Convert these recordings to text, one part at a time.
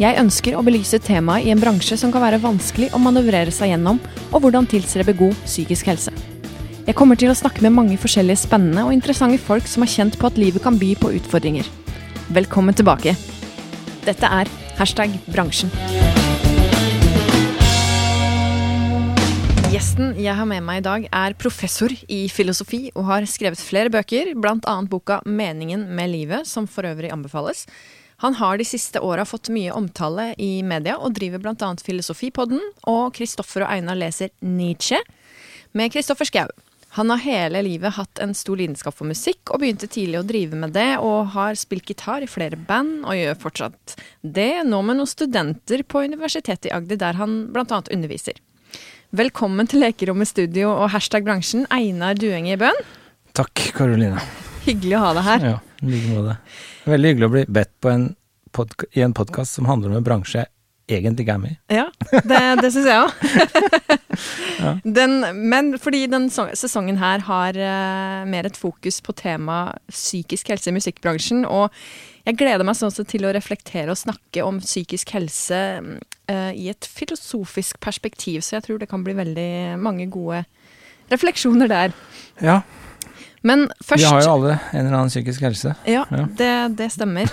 Jeg ønsker å belyse temaet i en bransje som kan være vanskelig å manøvrere seg gjennom, og hvordan tilstrebe god psykisk helse. Jeg kommer til å snakke med mange forskjellige spennende og interessante folk som har kjent på at livet kan by på utfordringer. Velkommen tilbake. Dette er hashtag bransjen. Gjesten jeg har med meg i dag er professor i filosofi og har skrevet flere bøker, bl.a. boka 'Meningen med livet', som for øvrig anbefales. Han har de siste åra fått mye omtale i media, og driver bl.a. Filosofipodden, og Kristoffer og Einar leser Nietzsche med Kristoffer Schou. Han har hele livet hatt en stor lidenskap for musikk, og begynte tidlig å drive med det, og har spilt gitar i flere band, og gjør fortsatt det, nå med noen studenter på Universitetet i Agder, der han bl.a. underviser. Velkommen til Lekerommet studio og hashtag bransjen, Einar Duenge i Bøen. Takk, Karoline. Hyggelig å ha deg her. Ja, i like måte. Veldig hyggelig å bli bedt på en i en podkast som handler om en bransje jeg egentlig ikke er med i. Ja, det, det syns jeg òg. Men fordi den sesongen her har uh, mer et fokus på temaet psykisk helse i musikkbransjen, og jeg gleder meg sånn til å reflektere og snakke om psykisk helse uh, i et filosofisk perspektiv, så jeg tror det kan bli veldig mange gode refleksjoner der. Ja, Men først vi har jo alle en eller annen psykisk helse. Ja, Ja. Det, det stemmer.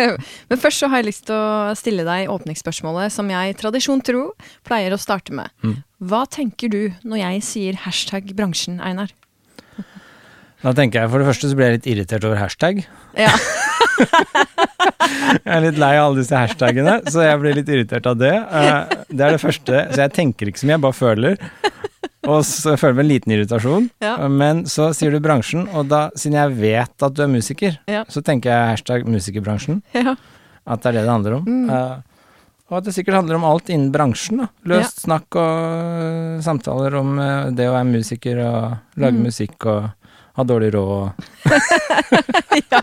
Men først så har jeg lyst til å stille deg åpningsspørsmålet som jeg tradisjon tro pleier å starte med. Mm. Hva tenker du når jeg sier hashtag bransjen, Einar? Da tenker jeg For det første så blir jeg litt irritert over hashtag. Ja. Jeg er litt lei av alle disse hashtagene, så jeg blir litt irritert av det. Eh, Det er det første. Så jeg tenker ikke så mye, jeg bare føler. Og så føler jeg en liten irritasjon. Ja. Men så sier du bransjen, og da, siden jeg vet at du er musiker, Ja. så tenker jeg hashtag musikerbransjen. ja. At det er det det handler om. Mm. Uh, og at det sikkert handler om alt innen bransjen. da. Løst snakk og øh, samtaler om uh, det å være musiker og lage Mm. musikk og ha dårlig råd og, ja.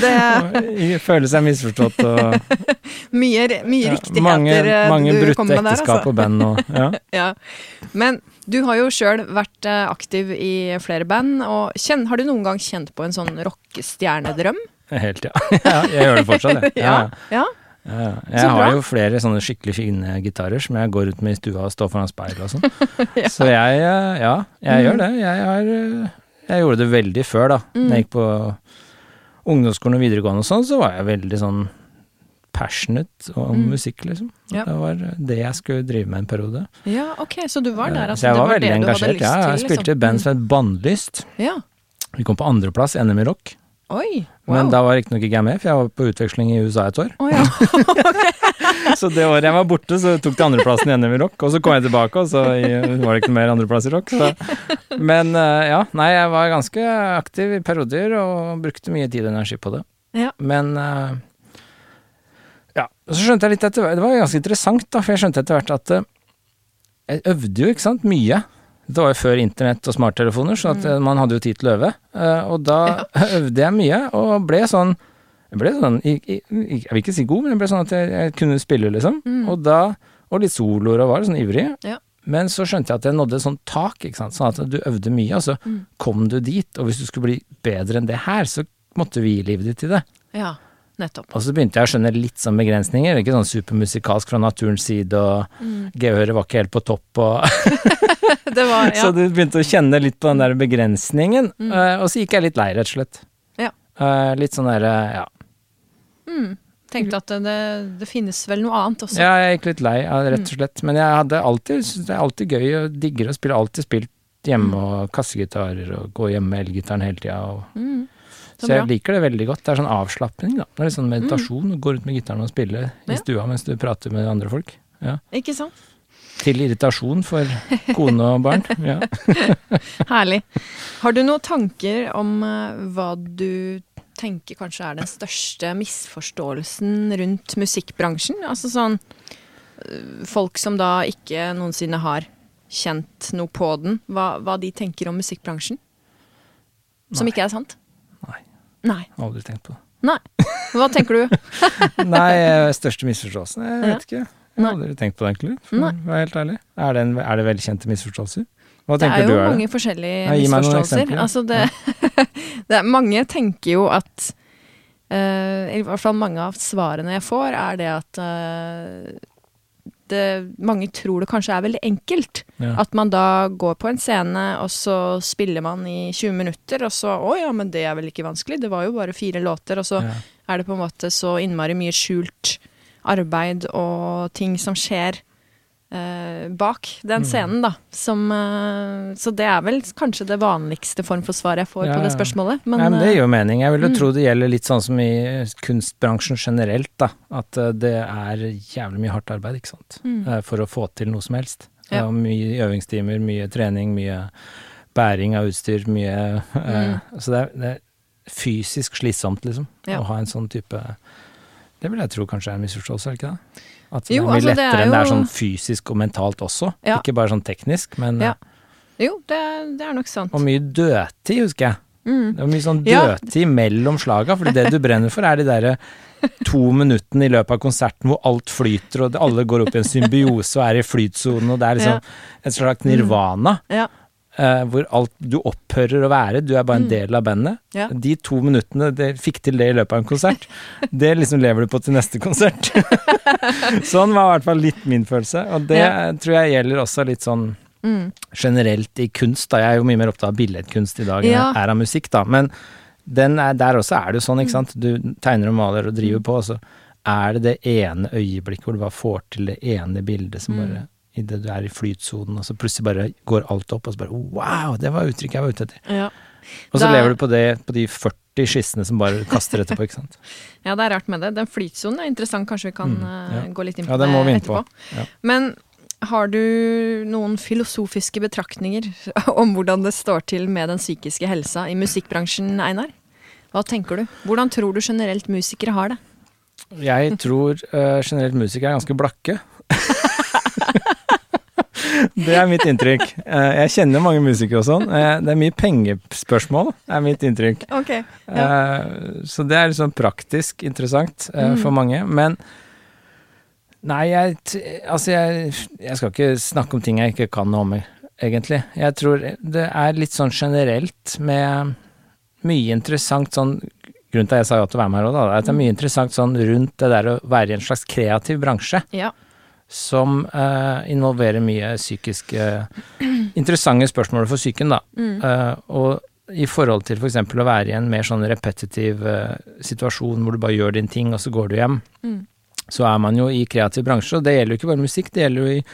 Det føle seg misforstått og mye, mye riktigheter mange, eh, mange du brutte med der, ekteskap altså. og band og ja. Ja. Men du har jo sjøl vært eh, aktiv i flere band, og kjenn, har du noen gang kjent på en sånn rockestjernedrøm? Helt, ja. ja. Jeg gjør det fortsatt, jeg. Ja. ja. Ja. Jeg har jo flere sånne skikkelig fine gitarer som jeg går ut med i stua og står foran speil og sånn. Så jeg, øh, ja, jeg Mm. gjør det. Jeg har øh, Jeg gjorde det veldig før, da. Mm. Når jeg gikk på ungdomsskolen og videregående og sånn, så var jeg veldig sånn passionate om Mm. musikk, liksom. Ja. Det var det jeg skulle drive med en periode. ja, ok, så du var der, Eh, altså. så jeg det var, var veldig det engasjert. Ja, jeg til, spilte i liksom. band som het Bannlyst. Mm. Ja. Vi kom på andreplass, NM i rock. Oi, wow. Men da var riktignok ikke jeg med, for jeg var på utveksling i USA et år. Å ja. Så det året jeg var borte, så tok de andreplassen i NM i rock. Og så kom jeg tilbake, og så var det ikke noe mer andreplass i rock. Så. Men eh, ja, nei, jeg var ganske aktiv i perioder og brukte mye tid og energi på det. Ja. Men eh, og så skjønte jeg litt etter hvert Det var ganske interessant, da, for jeg skjønte etter hvert at eh, jeg øvde jo, ikke sant, mye. Det var jo før internett og smarttelefoner, så at eh, man hadde jo tid til å øve. Eh, og da øvde jeg mye, og ble sånn Jeg ble sånn jeg, i- Jeg vil ikke si god, men jeg ble sånn at jeg, jeg kunne spille, liksom. Mm. Og da Og litt soloer og var sånn ivrig. Ja. Men så skjønte jeg at jeg nådde et sånt tak, ikke sant. Sånn at du øvde mye, og så Mm. kom du dit. Og hvis du skulle bli bedre enn det her, så måtte du gi livet ditt til det. ja, nettopp. Og så begynte jeg å skjønne litt sånn begrensninger. Ikke sånn supermusikalsk fra naturens side, og Mm. gehøret var ikke helt på topp, og Det var, ja. Så du begynte å kjenne litt på den der begrensningen. Mm. eh, og så gikk jeg litt lei, rett og slett. Ja. Eh, litt sånn derre, ja. Mm. Tenkte at det, det finnes vel noe annet også. Ja, jeg gikk litt lei, Mm. rett og slett. Men jeg hadde alltid, det er alltid gøy og digger å spille. Alltid spilt hjemme Mm. og kassegitarer og gå hjemme med elgitaren hele tida. og- Mm. Så jeg liker det veldig godt. Det er sånn avslapning, da. Det er litt sånn meditasjon. Mm. Gå rundt med gitaren og spille i stua mens du prater med andre folk. Ja. Ikke sant? Til irritasjon for kone og barn. Ja. Herlig. Har du noen tanker om eh, hva du tenker kanskje er den største misforståelsen rundt musikkbransjen? Altså sånn eh, folk som da ikke noensinne har kjent noe på den, hva, hva de tenker om musikkbransjen? Som Nei. ikke er sant? Nei. Aldri tenkt på det. Nei. Hva tenker du? Nei, eh, største misforståelsen? Jeg vet ikke. Jeg har aldri tenkt på det, egentlig. For å være helt ærlig. Er det, en, er det velkjente misforståelser? Hva Det er jo er mange det? forskjellige Nei, misforståelser. Altså det, det er, mange tenker jo at uh, I hvert fall mange av svarene jeg får, er det at eh, det, mange tror det kanskje er veldig enkelt. Ja. At man da går på en scene, og så spiller man i 20 minutter, og så Å ja, men det er vel ikke vanskelig, det var jo bare fire låter, og så Ja. er det på en måte så innmari mye skjult arbeid og ting som skjer eh, bak den Mm. scenen, da. Som, eh, så det er vel kanskje det vanligste form for svar jeg får Ja, på det ja. spørsmålet. Men, Nei, men det eh, gir jo mening. Jeg vil jo mm. tro det gjelder litt sånn som i kunstbransjen generelt, da. At eh, det er jævlig mye hardt arbeid, ikke sant. Mm. Eh, For å få til noe som helst. Ja. Og mye øvingstimer, mye trening, mye bæring av utstyr, mye eh, Så det er, det er fysisk slitsomt, liksom. Ja. Å ha en sånn type Det vil jeg tro kanskje er en misforståelse, er det ikke det? At det Jo, er mye altså, det lettere jo... enn det er sånn fysisk og mentalt også. Ja. Ikke bare sånn teknisk, men Ja. eh, jo, det, det er nok sant. Og mye dødtid, husker jeg. Mm. Det var mye sånn Ja. mellom slaga, fordi det du brenner for er de derre to minuttene i løpet av konserten hvor alt flyter og alle går opp i en symbiose og er i flytsonen, og det er liksom et slags nirvana. Ja. Eh, hvor alt du opphører å være, du er bare en Mm. del av bandet. Ja. De to minuttene det fikk til det i løpet av en konsert, det liksom lever du på til neste konsert. sånn var i hvert fall litt min følelse, og det Ja. tror jeg gjelder også litt sånn Mm. generelt i kunst, da. Jeg er jo mye mer opptatt av billedkunst i dag enn jeg er av musikk, da. Men den er, der også er det jo sånn, ikke sant. Du tegner og maler og driver på, og så er det det ene øyeblikket hvor du bare får til det ene bildet som Mm. bare Idet du er i flytsonen, og så plutselig bare går alt opp, og så bare wow, det var uttrykket jeg var ute etter. Ja. Og så Da- lever du på det på de 40 skissene som bare kaster etterpå, ikke sant. ja, det er rart med det. Den flytsonen er interessant, kanskje vi kan Mm, eh, ja. gå litt inn på Ja, det må vi inn på. etterpå. Ja. Men har du noen filosofiske betraktninger om hvordan det står til med den psykiske helsa i musikkbransjen, Einar? Hva tenker du? Hvordan tror du generelt musikere har det? Jeg tror uh, generelt musikere er ganske blakke. det er mitt inntrykk. Eh, jeg kjenner mange musikere og sånn. Eh, det er mye pengespørsmål, er mitt inntrykk. Ok. ja. så det er litt sånn praktisk interessant eh, Mm. for mange. Men nei, jeg Altså, jeg, jeg skal ikke snakke om ting jeg ikke kan noe om, egentlig. Jeg tror det er litt sånn generelt med mye interessant sånn Grunnen til at jeg sa ja til å være med her òg, er at det er mye interessant sånn rundt det der å være i en slags kreativ bransje Ja. Som eh, involverer mye psykiske Interessante spørsmål for psyken, da. Mm. Eh, og i forhold til f.eks. å være i en mer sånn repetitiv eh, situasjon hvor du bare gjør din ting, og så går du hjem, Mm. så er man jo i kreativ bransje, og det gjelder jo ikke bare musikk, det gjelder jo i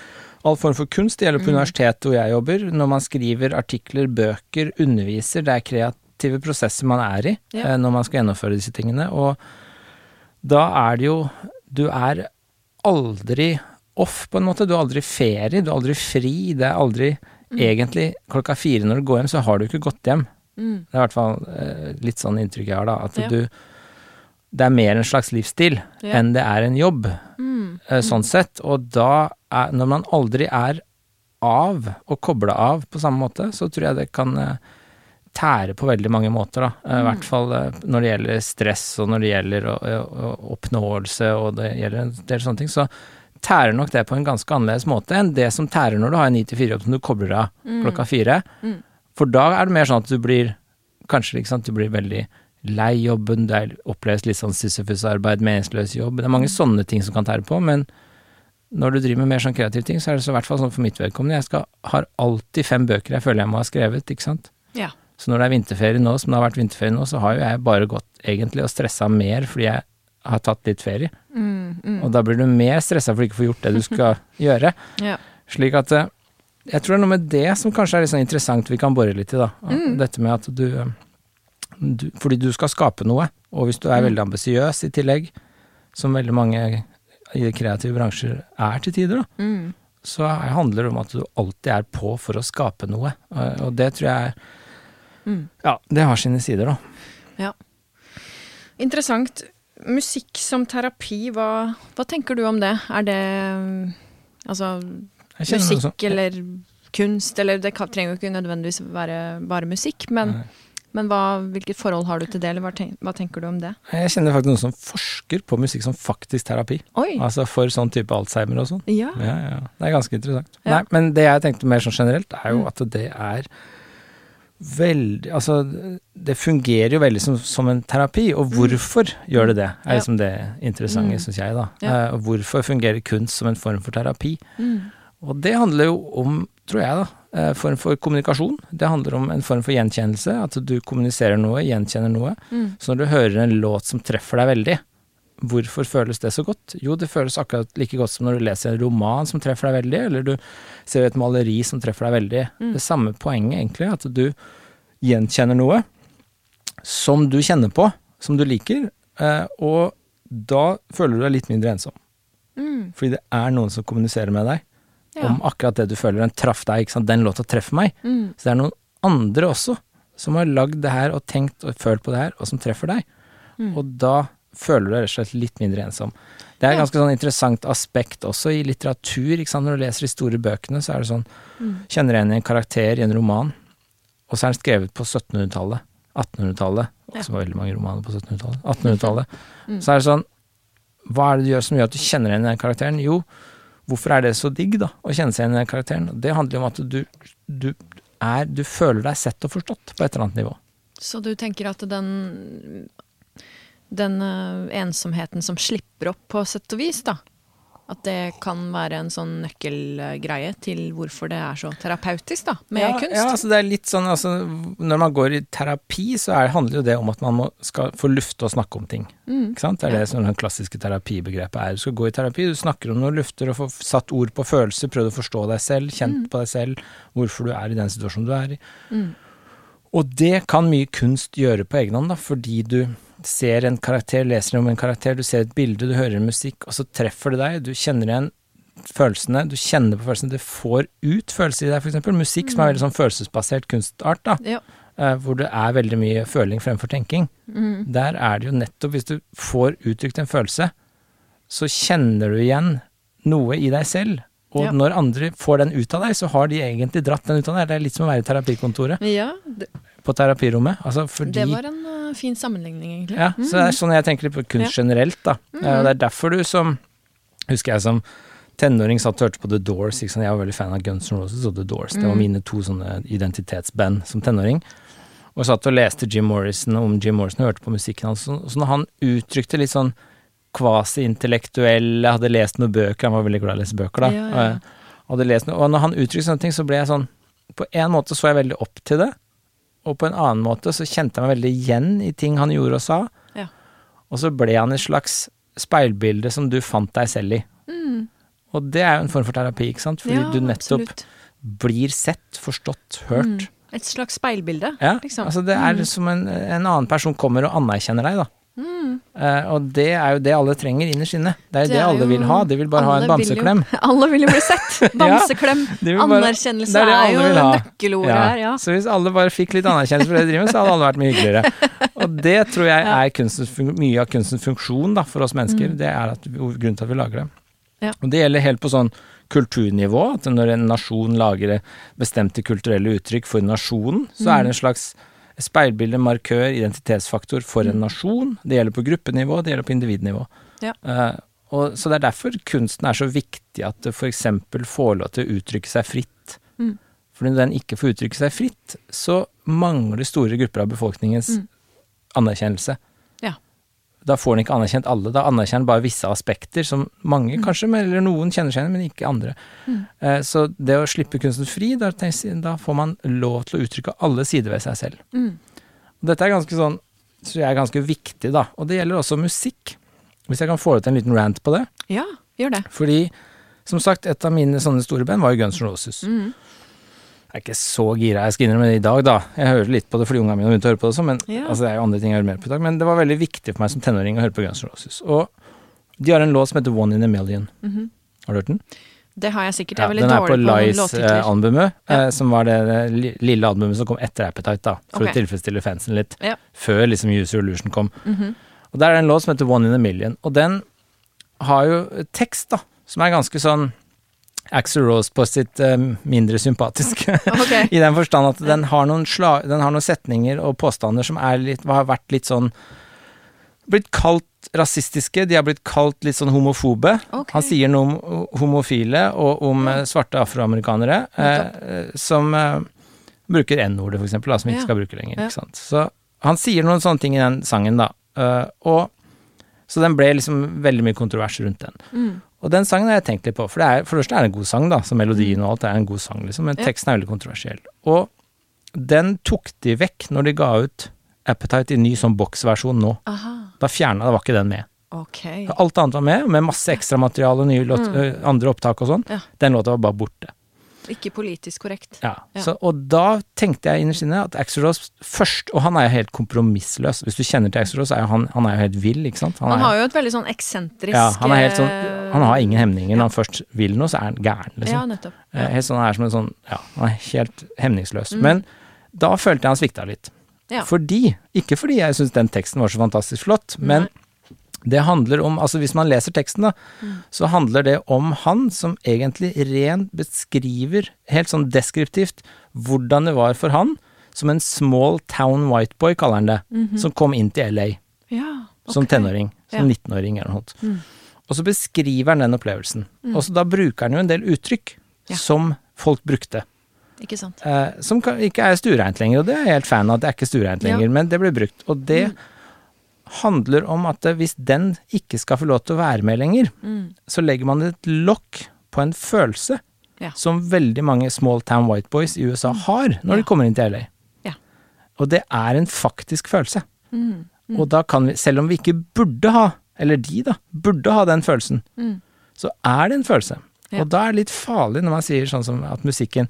all form for kunst. Det gjelder på Mm. universitetet hvor jeg jobber, når man skriver artikler, bøker, underviser. Det er kreative prosesser man er i eh, når man skal gjennomføre disse tingene. Og da er det jo Du er aldri off, på en måte. Du har aldri ferie, du har aldri fri. Det er aldri Mm. Egentlig klokka fire når du går hjem, så har du ikke gått hjem. Mm. Det er i hvert fall eh, litt sånn inntrykk jeg har, da. At Ja. du Det er mer en slags livsstil Ja. enn det er en jobb, Mm. eh, sånn sett. Og da er Når man aldri er av og kobla av på samme måte, så tror jeg det kan eh, tære på veldig mange måter, da. Eh, I Mm. hvert fall eh, når det gjelder stress, og når det gjelder oppnåelse, og det gjelder en del sånne ting. Så tærer nok det på en ganske annerledes måte enn det som tærer når du har en 9-4-jobb som du kobler av Mm. klokka fire. Mm. For da er det mer sånn at du blir Kanskje ikke sant, du blir veldig lei jobben, det oppleves litt sånn sisyfusarbeid, meningsløs jobb. Det er mange sånne ting som kan tære på, men når du driver med mer sånn kreative ting, så er det så i hvert fall sånn for mitt vedkommende. Jeg skal, har alltid fem bøker jeg føler jeg må ha skrevet, ikke sant. Ja. Så når det er vinterferie nå, som det har vært vinterferie nå, så har jo jeg bare gått egentlig og stressa mer fordi jeg har tatt litt ferie. Mm. Mm. Og da blir du mer stressa for ikke å få gjort det du skal gjøre. Ja. Slik at eh, jeg tror det er noe med det som kanskje er litt sånn interessant vi kan bore litt i, da. Mm. Dette med at du, eh, du Fordi du skal skape noe, og hvis du er Mm. veldig ambisiøs i tillegg, som veldig mange i kreative bransjer er til tider, da, Mm. så er- handler det om at du alltid er på for å skape noe. Og og det tror jeg Mm. Ja, det har sine sider, da. Interessant. Musikk som terapi, hva, hva tenker du om det? Er det mm, altså musikk eller kunst, eller det trenger jo ikke nødvendigvis være bare musikk, men, men hva, hvilket forhold har du til det, eller hva, tenk, hva tenker du om det? Jeg kjenner faktisk noen som forsker på musikk som faktisk terapi. Oi! Altså for sånn type Alzheimer og sånn. Ja. Ja, ja. Det er ganske interessant. Nei, men det jeg tenkte mer sånn generelt, er jo Mm. at det er veldig Altså, det fungerer jo veldig som, som en terapi, og hvorfor gjør det det? Er Ja. liksom det interessante, Mm. syns jeg, da. Ja. Eh, og hvorfor fungerer kunst som en form for terapi? Mm. Og det handler jo om, tror jeg, da, en form for kommunikasjon. Det handler om en form for gjenkjennelse, at du kommuniserer noe, gjenkjenner noe. Mm. Så når du hører en låt som treffer deg veldig, hvorfor føles det så godt? Jo, det føles akkurat like godt som når du leser en roman som treffer deg veldig, eller du ser et maleri som treffer deg veldig. Mm. Det samme poenget, egentlig, at du gjenkjenner noe som du kjenner på, som du liker, eh, og da føler du deg litt mindre ensom. Mm. Fordi det er noen som kommuniserer med deg Ja. om akkurat det du føler. Den traff deg, ikke sant. Den låta treffer meg. Mm. Så det er noen andre også som har lagd det her og tenkt og følt på det her, og som treffer deg. Mm. Og da føler du deg rett og slett litt mindre ensom. Det er et ganske sånn interessant aspekt også i litteratur. Når du leser de store bøkene, så er det sånn Mm. Kjenner igjen en karakter i en roman, og så er den skrevet på 1700-tallet, 1800-tallet. Ja. Også var veldig mange romaner på 1700-tallet. 1800-tallet. Mm. Så er det sånn Hva er det du gjør som gjør at du kjenner igjen den karakteren? Jo, hvorfor er det så digg, da, å kjenne seg igjen i den karakteren? Det handler om at du, du er Du føler deg sett og forstått på et eller annet nivå. Så du tenker at den den eh, ensomheten som slipper opp på sett og vis, da. At det kan være en sånn nøkkelgreie til hvorfor det er så terapeutisk, da, med ja, kunst. Ja, altså det er litt sånn altså, Når man går i terapi, så er, handler jo det om at man må, skal få lufte og snakke om ting. Mm. Ikke sant? Det er det som det klassiske terapibegrepet er. Du skal gå i terapi, du snakker om noe, lufter og får satt ord på følelser, prøvd å forstå deg selv, kjent på deg selv, hvorfor du er i den situasjonen du er i. Mm. Og det kan mye kunst gjøre på egen hånd, da, fordi du ser en karakter, leser om en karakter, du ser et bilde, du hører musikk, og så treffer det deg, du kjenner igjen følelsene, du kjenner på følelsene, det får ut følelser i deg, eksempel. Musikk som er veldig sånn følelsesbasert kunstart, da, Ja. eh, hvor det er veldig mye føling fremfor tenking. Mm. Der er det jo nettopp, hvis du får uttrykt en følelse, så kjenner du igjen noe i deg selv. Og Ja. når andre får den ut av deg, så har de egentlig dratt den ut av deg. Det er litt som å være i terapikontoret ja, det, på terapirommet. Altså fordi det var en uh, fin sammenligning, egentlig. Ja, så det er sånn jeg tenker litt på kunst generelt, da. Mm Og det er derfor du som Husker jeg som tenåring satt og hørte på The Doors. Jeg var veldig fan av Guns N' Roses og The Doors. Det var mine to sånne identitetsband som tenåring. Og satt og leste Jim Morrison om Jim Morrison og hørte på musikken hans. og så når han uttrykte litt sånn kvasi-intellektuell, hadde lest noen bøker, han var veldig glad i å lese bøker, da. Ja, ja. Og noe, og når han uttrykte sånne ting, så ble jeg sånn På en måte så jeg veldig opp til det, og på en annen måte så kjente jeg meg veldig igjen i ting han gjorde og sa. Ja. Og så ble han et slags speilbilde som du fant deg selv i. Mm. Og det er jo en form for terapi, ikke sant? Fordi du nettopp absolutt. blir sett, forstått, hørt. Mm. Et slags speilbilde, Ja, liksom. altså det er som en, en annen person kommer og anerkjenner deg, da. Mm. Eh, og det er jo det alle trenger innerst inne. Det er jo Det det, er alle jo- vil ha. De vil bare ha en bamseklem. vil jo- Alle vil jo bli sett. Bamseklem. ja, bare- Anerkjennelse det er det er, jo nøkkelordet ja. her, ja. Så hvis alle bare fikk litt anerkjennelse for det de driver med, så hadde alle vært mye hyggeligere. Og det tror jeg er kunstens, mye av kunstens funksjon da, for oss mennesker. Det er at, grunnen til at vi lager det. Mm. Ja. Og det gjelder helt på sånn kulturnivå, at når en nasjon lager bestemte kulturelle uttrykk for nasjonen, så Mm. er det en slags speilbilde, markør, identitetsfaktor for en nasjon. Det gjelder på gruppenivå, det gjelder på individnivå. Mm. Ja. Uh, og, så det er derfor kunsten er så viktig at det f.eks. får lov til å uttrykke seg fritt. Mm. For når den ikke får uttrykke seg fritt, så mangler store grupper av befolkningens Mm. anerkjennelse. Da får den ikke anerkjent alle, da anerkjenner den bare visse aspekter som mange kanskje, eller noen kjenner seg igjen, men ikke andre. Mm. Eh, så det å slippe kunsten fri, da, da får man lov til å uttrykke alle sider ved seg selv. Mm. Dette er ganske sånn, så jeg er ganske viktig, da. Og det gjelder også musikk. Hvis jeg kan få ut en liten rant på det. Ja, gjør det. Fordi, som sagt, et av mine sånne store band var jo Guns N' Roses. Mm. Jeg er ikke så gira, jeg skal innrømme det i dag, da. Jeg hører litt på det fordi ungene mine har begynt å høre på det også, men Ja. altså, det er jo andre ting jeg hører mer på i dag. Men det var veldig viktig for meg som tenåring å høre på Guns N' Roses. Og de har en låt som heter One in a Million. Mhm. Har du hørt den? Det har jeg sikkert. Jeg er veldig den er på dårlig på noen låttitler. Lies-albumet, Ja. som var det lille albumet som kom etter Appetite, da. For okay. å tilfredsstille fansen litt. Ja. Før liksom Use Your Illusion kom. Mhm. Og der er det en låt som heter One in a Million, og den har jo tekst, da, som er ganske sånn Axel Rose på sitt eh, mindre sympatiske. Okay. I den forstand at den har, noen sla, den har noen setninger og påstander som litt, har vært litt sånn Blitt kalt rasistiske, de har blitt kalt litt sånn homofobe. Okay. Han sier noe om homofile og om ja. svarte afroamerikanere eh, eh, som eh, bruker N-ordet, for eksempel, da, som ikke Ja. skal bruke lenger. Ja. Ikke sant? Så han sier noen sånne ting i den sangen, da. Uh, og så den ble liksom veldig mye kontrovers rundt den. Mm. Og den sangen har jeg tenkt litt på, for det er, for det første er det en god sang, da, så melodien og alt er en god sang, liksom, men teksten er veldig kontroversiell. Og den tok de vekk når de ga ut Appetite i ny sånn boksversjon nå. Aha. Da fjerna det, var ikke den med. Okay. Alt annet var med, med masse ekstramateriale, nye låt, Mm. andre opptak og sånn. Ja. Den låta var bare borte. Ikke politisk korrekt. Ja. Ja. Så, og da tenkte jeg innerst inne at Axel Rose først Og han er jo helt kompromissløs. Hvis du kjenner til Axel Rose, er han, han er jo helt vill, ikke sant? Han er, har jo et veldig sånn eksentrisk ja, han helt sånn eh, Han har ingen hemninger. Når han først vil noe, så er han gæren, liksom. Ja, nettopp. Ja. Helt sånn, han er som en sånn Ja, han er helt hemningsløs. Mm. Men da følte jeg han svikta litt. Ja. Fordi Ikke fordi jeg syns den teksten var så fantastisk flott, men det handler om Altså, hvis man leser teksten, da, Mm. så handler det om han som egentlig rent beskriver, helt sånn deskriptivt, hvordan det var for han, som en small town white boy, kaller han det, Mhm. som kom inn til LA Ja, som ok. tenåring. Som Ja. 19-åring eller noe sånt. Mm. Og så beskriver han den opplevelsen. Mm. Og så da bruker han jo en del uttrykk Ja. som folk brukte. Ikke sant. Eh, som kan, ikke er stuereint lenger, og det er jeg helt fan av. Det er ikke stuereint lenger, men det blir brukt. Og det Mm. Handler om at eh, hvis den ikke skal få lov til å være med lenger, Mm. så legger man et lokk på en følelse Ja. som veldig mange small town white boys i USA har når Ja. de kommer inn til LA. Ja. Og det er en faktisk følelse. Mm. Mm. Og da kan vi, selv om vi ikke burde ha, eller de da, burde ha den følelsen, Mm. så er det en følelse. Og da er det litt farlig når man sier sånn som at musikken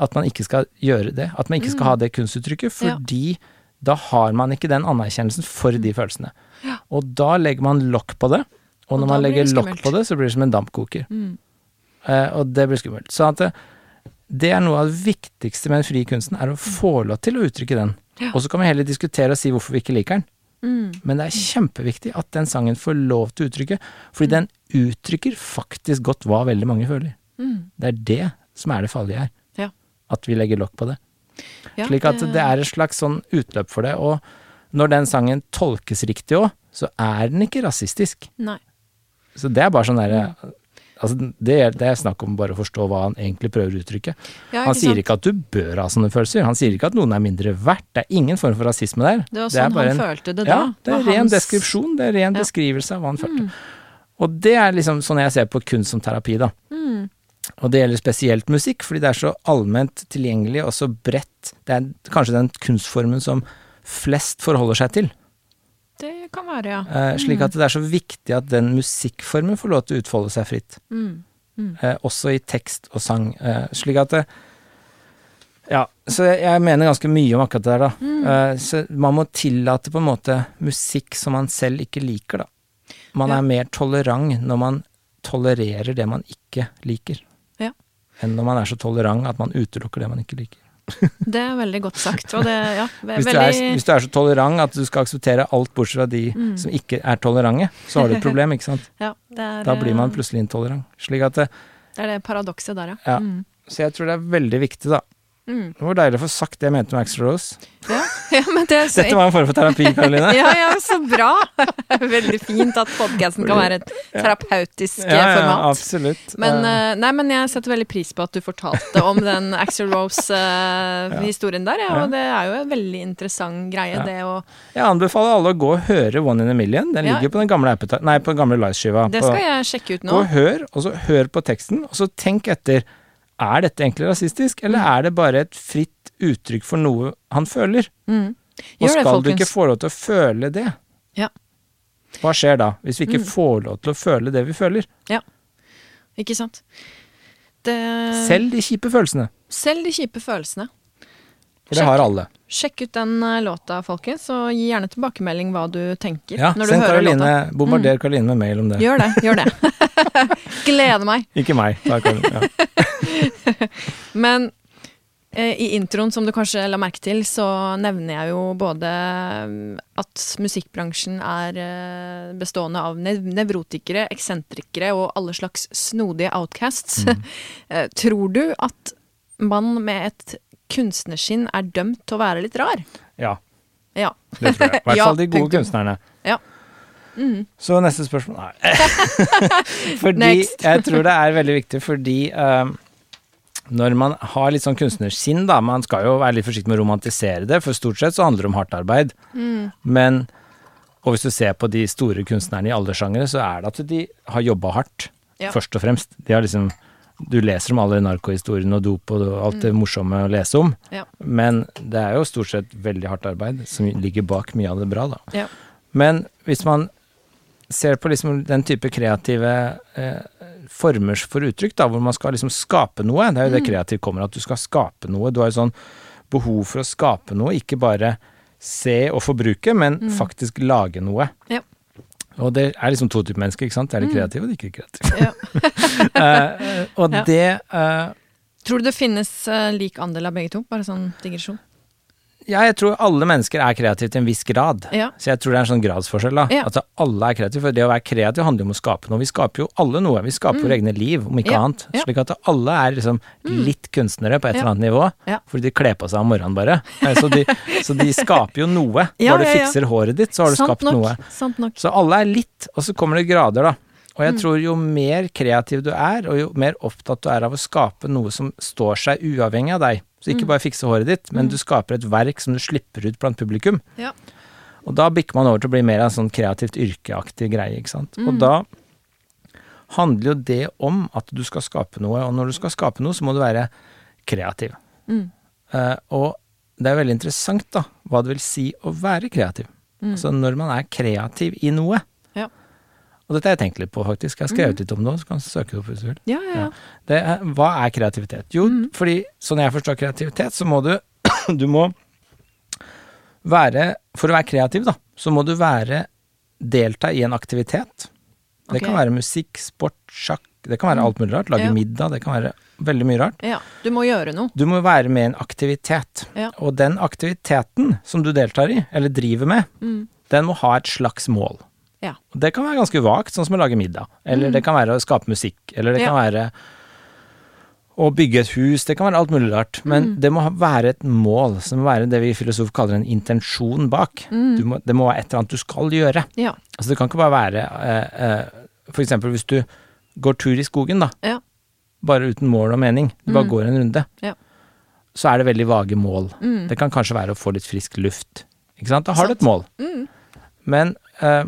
At man ikke skal gjøre det. At man ikke skal Mm. ha det kunstuttrykket, fordi da har man ikke den anerkjennelsen for de følelsene. Ja. Og da legger man lokk på det. Og Og når man legger lokk på det, så blir det som en dampkoker. Mm. Eh, og det blir skummelt. Så at det, det er noe av det viktigste med den frie kunsten, er å få lov til å uttrykke den. Ja. Og så kan vi heller diskutere og si hvorfor vi ikke liker den. Mm. Men det er kjempeviktig at den sangen får lov til å uttrykke, fordi den uttrykker faktisk godt hva veldig mange føler. Mm. Det er det som er det farlige her. Ja. At vi legger lokk på det. Ja, Slik at det er et slags sånn utløp for det. Og når den sangen tolkes riktig òg, så er den ikke rasistisk. Nei. Så det er bare sånn derre Altså, det, det er snakk om bare å forstå hva han egentlig prøver å uttrykke. Ja, Han sier sant? ikke at du bør ha sånne følelser. Han sier ikke at noen er mindre verdt. Det er ingen form for rasisme der. Det var det er sånn bare han en- følte det da. Ja, det er ren hans- deskripsjon. Det er ren Ja. beskrivelse av hva han følte. Mm. Og det er liksom sånn jeg ser på kunst som terapi, da. Mm. Og det gjelder spesielt musikk, fordi det er så allment tilgjengelig og så bredt. Det er kanskje den kunstformen som flest forholder seg til. Det kan være, ja. Mm. slik at det er så viktig at den musikkformen får lov til å utfolde seg fritt. Mm. Mm. Eh, også i tekst og sang. Eh, slik at det Ja, så jeg, jeg mener ganske mye om akkurat det der, da. Mm. Eh, så man må tillate på en måte musikk som man selv ikke liker, da. Man Ja. er mer tolerant når man tolererer det man ikke liker. Enn når man er så tolerant at man utelukker det man ikke liker. Det er veldig godt sagt. Det, ja, ve- Hvis du, er, veldig hvis du er så tolerant at du skal akseptere alt bortsett fra de Mm. som ikke er tolerante, så har du et problem, ikke sant. ja, det er, Da blir man eh, plutselig intolerant. Slik at det, Det er det paradokset der, ja. Ja. Mm. Så jeg tror det er veldig viktig, da. Mm. Det var deilig å få sagt det jeg mente med Axel Rose. Ja. ja, men det så Dette var en form for terapi, Karoline. Ja, ja, så bra! Veldig fint at podkasten kan være et terapeutisk eh, format. absolutt. Men, eh, nei, men jeg setter veldig pris på at du fortalte om den Axel Rose-historien der, ja, Ja. og det er jo en veldig interessant greie, det å jeg anbefaler alle å gå og høre One in a Million. Den ligger på den gamle, appeta- nei, på den gamle liveskiva. Det på- jeg sjekke ut Gå og hør, og så hør på teksten, og så tenk etter. Er dette egentlig rasistisk, eller Mm. er det bare et fritt uttrykk for noe han føler? Mm. Og skal det, du ikke få lov til å føle det? Ja. Hva skjer da, hvis vi ikke Mm. får lov til å føle det vi føler? Ja, Ikke sant? Det, Selv de kjipe følelsene. selv de kjipe følelsene. For det har alle. Sjekk ut den eh, låta, folkens, og gi gjerne tilbakemelding hva du tenker Ja, når du send hører Karoline, låta. Mm. bombarder Karoline med mail om det. Gjør det, gjør det. Gleder meg. Ikke meg. Takk. Ja. Men Eh, I introen, som du kanskje la merke til, så nevner jeg jo både mm, at musikkbransjen er eh, bestående av nev nevrotikere, eksentrikere og alle slags snodige outcasts. Mm. Eh, Tror du at man med et kunstnerskinn er dømt til å være litt rar? Ja, Ja. det tror jeg. I hvert Ja, fall de gode kunstnerne. Ja. Mm. Så neste spørsmål Nei. fordi jeg tror det er veldig viktig fordi um, når man har litt sånn kunstnersinn, da Man skal jo være litt forsiktig med å romantisere det, for stort sett så handler det om hardt arbeid. Mm. Men Og hvis du ser på de store kunstnerne i alle sjangere, så er det at de har jobba hardt, Ja. først og fremst. De har liksom Du leser om alle narkohistoriene og dop og alt det morsomme å lese om, Mm. Ja. men det er jo stort sett veldig hardt arbeid som ligger bak mye av det bra, da. Ja. Men hvis man ser på liksom den type kreative eh, former for uttrykk, da, hvor man skal liksom skape noe, det er jo det Mm. kreativt kommer, at du skal skape noe. Du har jo sånn behov for å skape noe, ikke bare se og forbruke, men faktisk lage noe. Mm. Ja. Og det er liksom to typer mennesker, ikke sant. Det er de Mm. kreative og de ikke kreative. Ja. Eh, og Ja. det uh, Tror du det finnes uh, lik andel av begge to? Bare sånn digresjon. Ja, jeg tror alle mennesker er kreative til en viss grad. Ja. Så jeg tror det er en sånn gradsforskjell, da. Ja. At alle er kreative. For det å være kreativ handler jo om å skape noe. Vi skaper jo alle noe. Vi skaper våre egne liv, om ikke Mm. Ja. annet. Slik at alle er liksom litt kunstnere på et eller annet nivå. Fordi de kler på seg om morgenen, bare. Så de, så de skaper jo noe. Bare du fikser håret ditt, så har du Sant skapt nok. noe. Sant nok. Så alle er litt, og så kommer det grader, da. Og Mm. jeg tror jo mer kreativ du er, og jo mer opptatt du er av å skape noe som står seg uavhengig av deg, så Mm. ikke bare fikse håret ditt, men du skaper et verk som du slipper ut blant publikum. Ja. Og da bikker man over til å bli mer en sånn kreativt yrkeaktig greie, ikke sant. Mm. Og da handler jo det om at du skal skape noe, og når du skal skape noe, så må du være kreativ. Mm. Eh, og det er veldig interessant, da, hva det vil si å være kreativ. Mm. Altså når man er kreativ i noe. Og dette har jeg tenkt litt på, faktisk. Jeg har skrevet litt om det, så kan du søke det opp hvis du vil. Ja, ja, ja. Det er, hva er kreativitet? Jo, fordi sånn jeg forstår kreativitet, så må du Du må være For å være kreativ, da, så må du være Delta i en aktivitet. Det okay. kan være musikk, sport, sjakk, det kan være alt mulig rart. Lage Ja. middag, det kan være veldig mye rart. ja. Du må gjøre noe. Du må være med i en aktivitet. Ja. Og den aktiviteten som du deltar i, eller driver med, Mm. den må ha et slags mål. Ja. Det kan være ganske vagt, sånn som å lage middag. Eller det kan være å skape musikk. Eller det Mm. Ja. kan være å bygge et hus. Det kan være alt mulig rart. Men Mm. det må være et mål, som må være det vi filosofer kaller en intensjon bak. Mm. Du må, det må være et eller annet du skal gjøre. Ja. Altså Det kan ikke bare være eh, eh, For eksempel hvis du går tur i skogen, da. Ja. Bare uten mål og mening. Du bare Mm. går en runde. Ja. Så er det veldig vage mål. Mm. Det kan kanskje være å få litt frisk luft. Ikke sant? Da har du et mål. Mm. Men eh,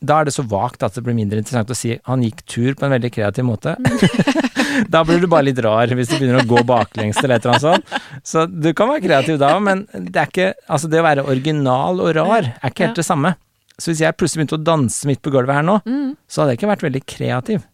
da er det så vagt at det blir mindre interessant å si han gikk tur på en veldig kreativ måte. da blir du bare litt rar hvis du begynner å gå baklengs eller et eller annet sånt. Så du kan være kreativ da, men det er ikke Altså, det å være original og rar er ikke helt det samme. Så hvis jeg plutselig begynte å danse midt på gulvet her nå, Mm. så hadde jeg ikke vært veldig kreativ.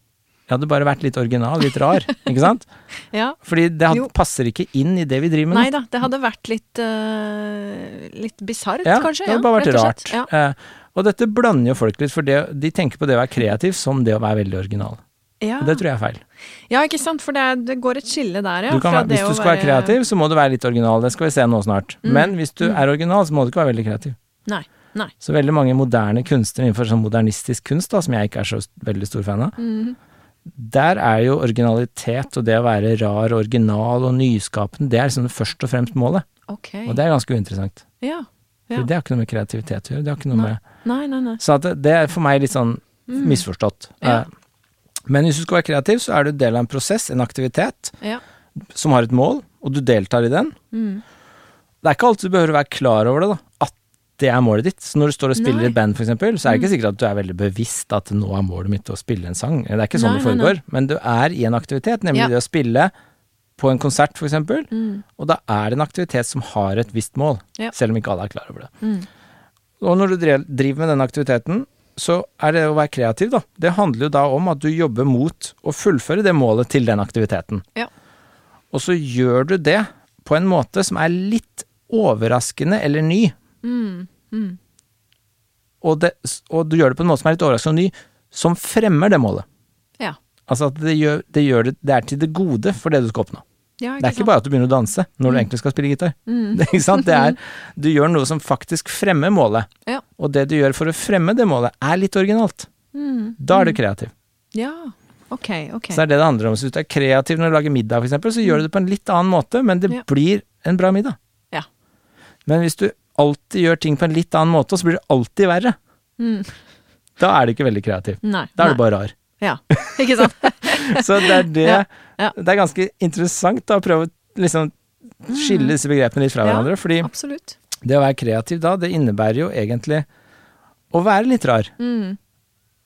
Jeg hadde bare vært litt original, litt rar, ikke sant? Ja. Fordi det hadde, passer ikke inn i det vi driver med. Nei da, det hadde vært litt uh, Litt bisart, Ja, kanskje. det hadde bare vært rart. Ja. Eh, og dette blander jo folk litt, for det, de tenker på det å være kreativ som det å være veldig original. Ja. Og det tror jeg er feil. ja, ikke sant, for det, er, det går et skille der, ja. Du kan, hvis du skal være kreativ, så må du være litt original. Det skal vi se nå snart. Mm. Men hvis du er original, så må du ikke være veldig kreativ. Nei. Nei. Så veldig mange moderne kunstnere innenfor sånn modernistisk kunst, da, som jeg ikke er så veldig stor fan av, mm. der er jo originalitet og det å være rar, original og nyskapende, det er liksom først og fremst målet. Ok. Og det er ganske uinteressant. Ja. For det har ikke noe med kreativitet å gjøre. Det har ikke noe Nei. med Nei, nei, nei. Så at det, det er for meg litt sånn Mm. misforstått. Ja. Eh, Men hvis du skal være kreativ, så er du del av en prosess, en aktivitet, Ja. som har et mål, og du deltar i den. Mm. Det er ikke alltid du behøver å være klar over det, da. At det er målet ditt. Så når du står og spiller i et band, eksempel, så er det Mm. ikke sikkert at du er veldig bevisst at nå er målet mitt å spille en sang. Det er ikke sånn Nei, det nei, foregår. Men du er i en aktivitet, nemlig Ja. det å spille på en konsert, eksempel. Mm. Og da er det en aktivitet som har et visst mål, Ja. selv om ikke alle er klar over det. Mm. Og når du driver med denne aktiviteten, så er det å være kreativ, da. Det handler jo da om at du jobber mot å fullføre det målet til den aktiviteten. Ja. Og så gjør du det på en måte som er litt overraskende eller ny. Mm. Mm. Og, det, og du gjør det på en måte som er litt overraskende og ny, som fremmer det målet. Ja. Altså at det gjør, det, gjør det, det er til det gode for det du skal oppnå. Ja, Det er ikke bare at du begynner å danse når du Mm. egentlig skal spille gitar. Mm. Det, sant? det er Du gjør noe som faktisk fremmer målet. Ja. Og det du gjør for å fremme det målet, er litt originalt. Mm. Da er du kreativ. Ja, ok, ok. Så det er det det handler om. Så hvis du er kreativ når du lager middag, eksempel, så gjør du det på en litt annen måte, men det Ja. blir en bra middag. Ja. Men hvis du alltid gjør ting på en litt annen måte, så blir det alltid verre. Mm. Da er du ikke veldig kreativ. Nei. Da er du bare rar. Ja, ikke sant? Så det er det Ja, ja. Det er ganske interessant da, å prøve å liksom skille disse begrepene litt fra hverandre. Fordi Absolutt. det å være kreativ da, det innebærer jo egentlig å være litt rar. Mm.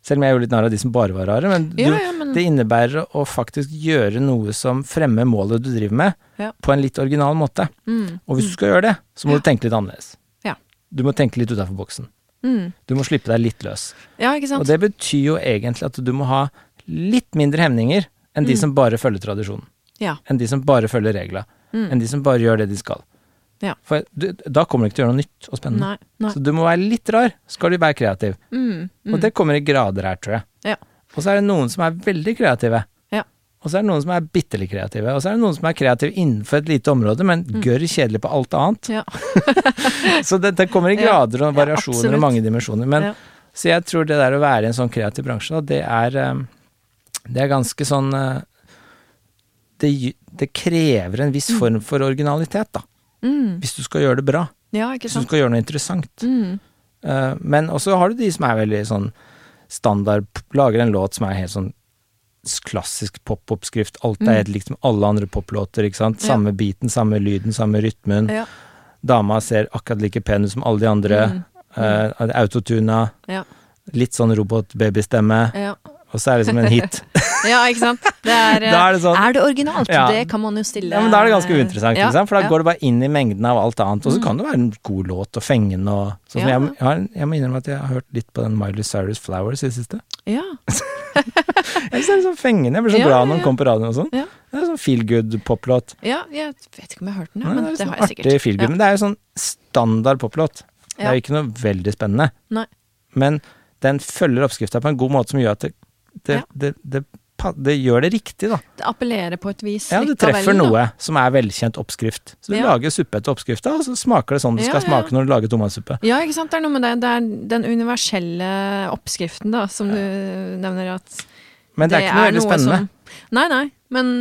Selv om jeg gjorde litt narr av de som bare var rare. Men du, men det innebærer å faktisk gjøre noe som fremmer målet du driver med, på en litt original måte. mm. Og hvis du skal gjøre det, så må du tenke litt annerledes. Ja. Du må tenke litt utafor boksen. Mm. Du må slippe deg litt løs. Ja, ikke sant? Og det betyr jo egentlig at du må ha litt mindre hemninger enn de Mm. som bare følger tradisjonen. Ja. Enn de som bare følger regla. Mm. Enn de som bare gjør det de skal. Ja. For du, da kommer du ikke til å gjøre noe nytt og spennende. Nei. nei. Så du må være litt rar, skal du være kreativ. Mm. Og det kommer i grader her, tror jeg. Ja. Og så er det noen som er veldig kreative. Og så er det noen som er bitte litt kreative. Og så er det noen som er kreative innenfor et lite område, men gørr kjedelig på alt annet. Mm. Ja. Så det, det kommer i grader og variasjoner og mange dimensjoner. Men. Så jeg tror det der å være i en sånn kreativ bransje, da, det er eh, Det er ganske sånn eh, det, det krever en viss form for originalitet, da. Mm. Hvis du skal gjøre det bra. ja, ikke Hvis du skal gjøre noe interessant. Mm. Eh, men også har du de som er veldig sånn standard, lager en låt som er helt sånn klassisk popoppskrift. Alt er Mm. helt likt som alle andre poplåter, ikke sant. Samme beaten, samme lyden, samme rytmen. Ja. Dama ser akkurat like pen ut som alle de andre. Mm. Uh, autotuna. Ja. Litt sånn robotbabystemme. Ja. Og så er det som en hit. ja, ikke sant? Det er, er det sånn er det originalt? Ja. Det kan man jo stille Ja, men da er det ganske uinteressant, Ja, for da ja. går det bare inn i mengden av alt annet. Og så Mm. kan det være en god låt og fengende og sånn. Jeg, jeg, jeg må innrømme at jeg har hørt litt på den Miley Cyrus Flowers i det siste. Ja. Jeg synes det er sånn fengende. Jeg blir så glad når den kommer på radioen og sånn. Det er sånn feel good poplåt. ja, jeg vet ikke om jeg har hørt den, men det det sånn har jeg sikkert. artig feel good, men det er jo sånn standard poplåt. Det er jo ikke noe veldig spennende. Nei. Men den følger oppskrifta på en god måte som gjør at det, det, det, det, det gjør det riktig, da. Det appellerer på et vis Ja, det treffer vel, noe som er velkjent oppskrift. Så du lager suppe etter oppskrifta, og så smaker det sånn det skal smake når du lager tomatsuppe. Ja, ikke sant. Det er noe med det. Det er den universelle oppskriften, da, som du nevner at Men det, er ikke noe veldig spennende. Som, nei, nei. Men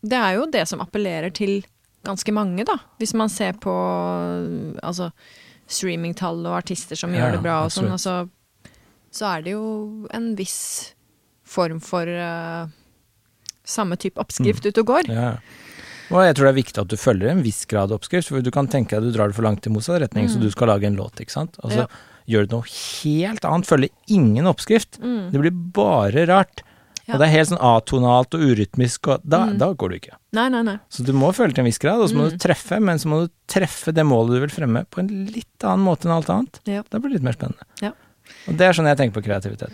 det er jo det som appellerer til ganske mange, da. Hvis man ser på altså streamingtall og artister som Ja, gjør det bra og sånn, altså, så er det jo en viss form for uh, samme type oppskrift ute og går. Mm. Ja. Og jeg tror det er viktig at du følger en viss grad oppskrift, for du kan tenke deg at du drar det for langt i motsatt retning, så Mm. du skal lage en låt, ikke sant. Og så Ja. gjør du noe helt annet, følger ingen oppskrift. Mm. Det blir bare rart. Ja. Og det er helt sånn atonalt og urytmisk, og da, Mm. da går du ikke. Nei, nei, nei. Så du må følge til en viss grad, og så må Mm. du treffe, men så må du treffe det målet du vil fremme på en litt annen måte enn alt annet. Ja. Da blir det litt mer spennende. Ja. Og det er sånn jeg tenker på kreativitet.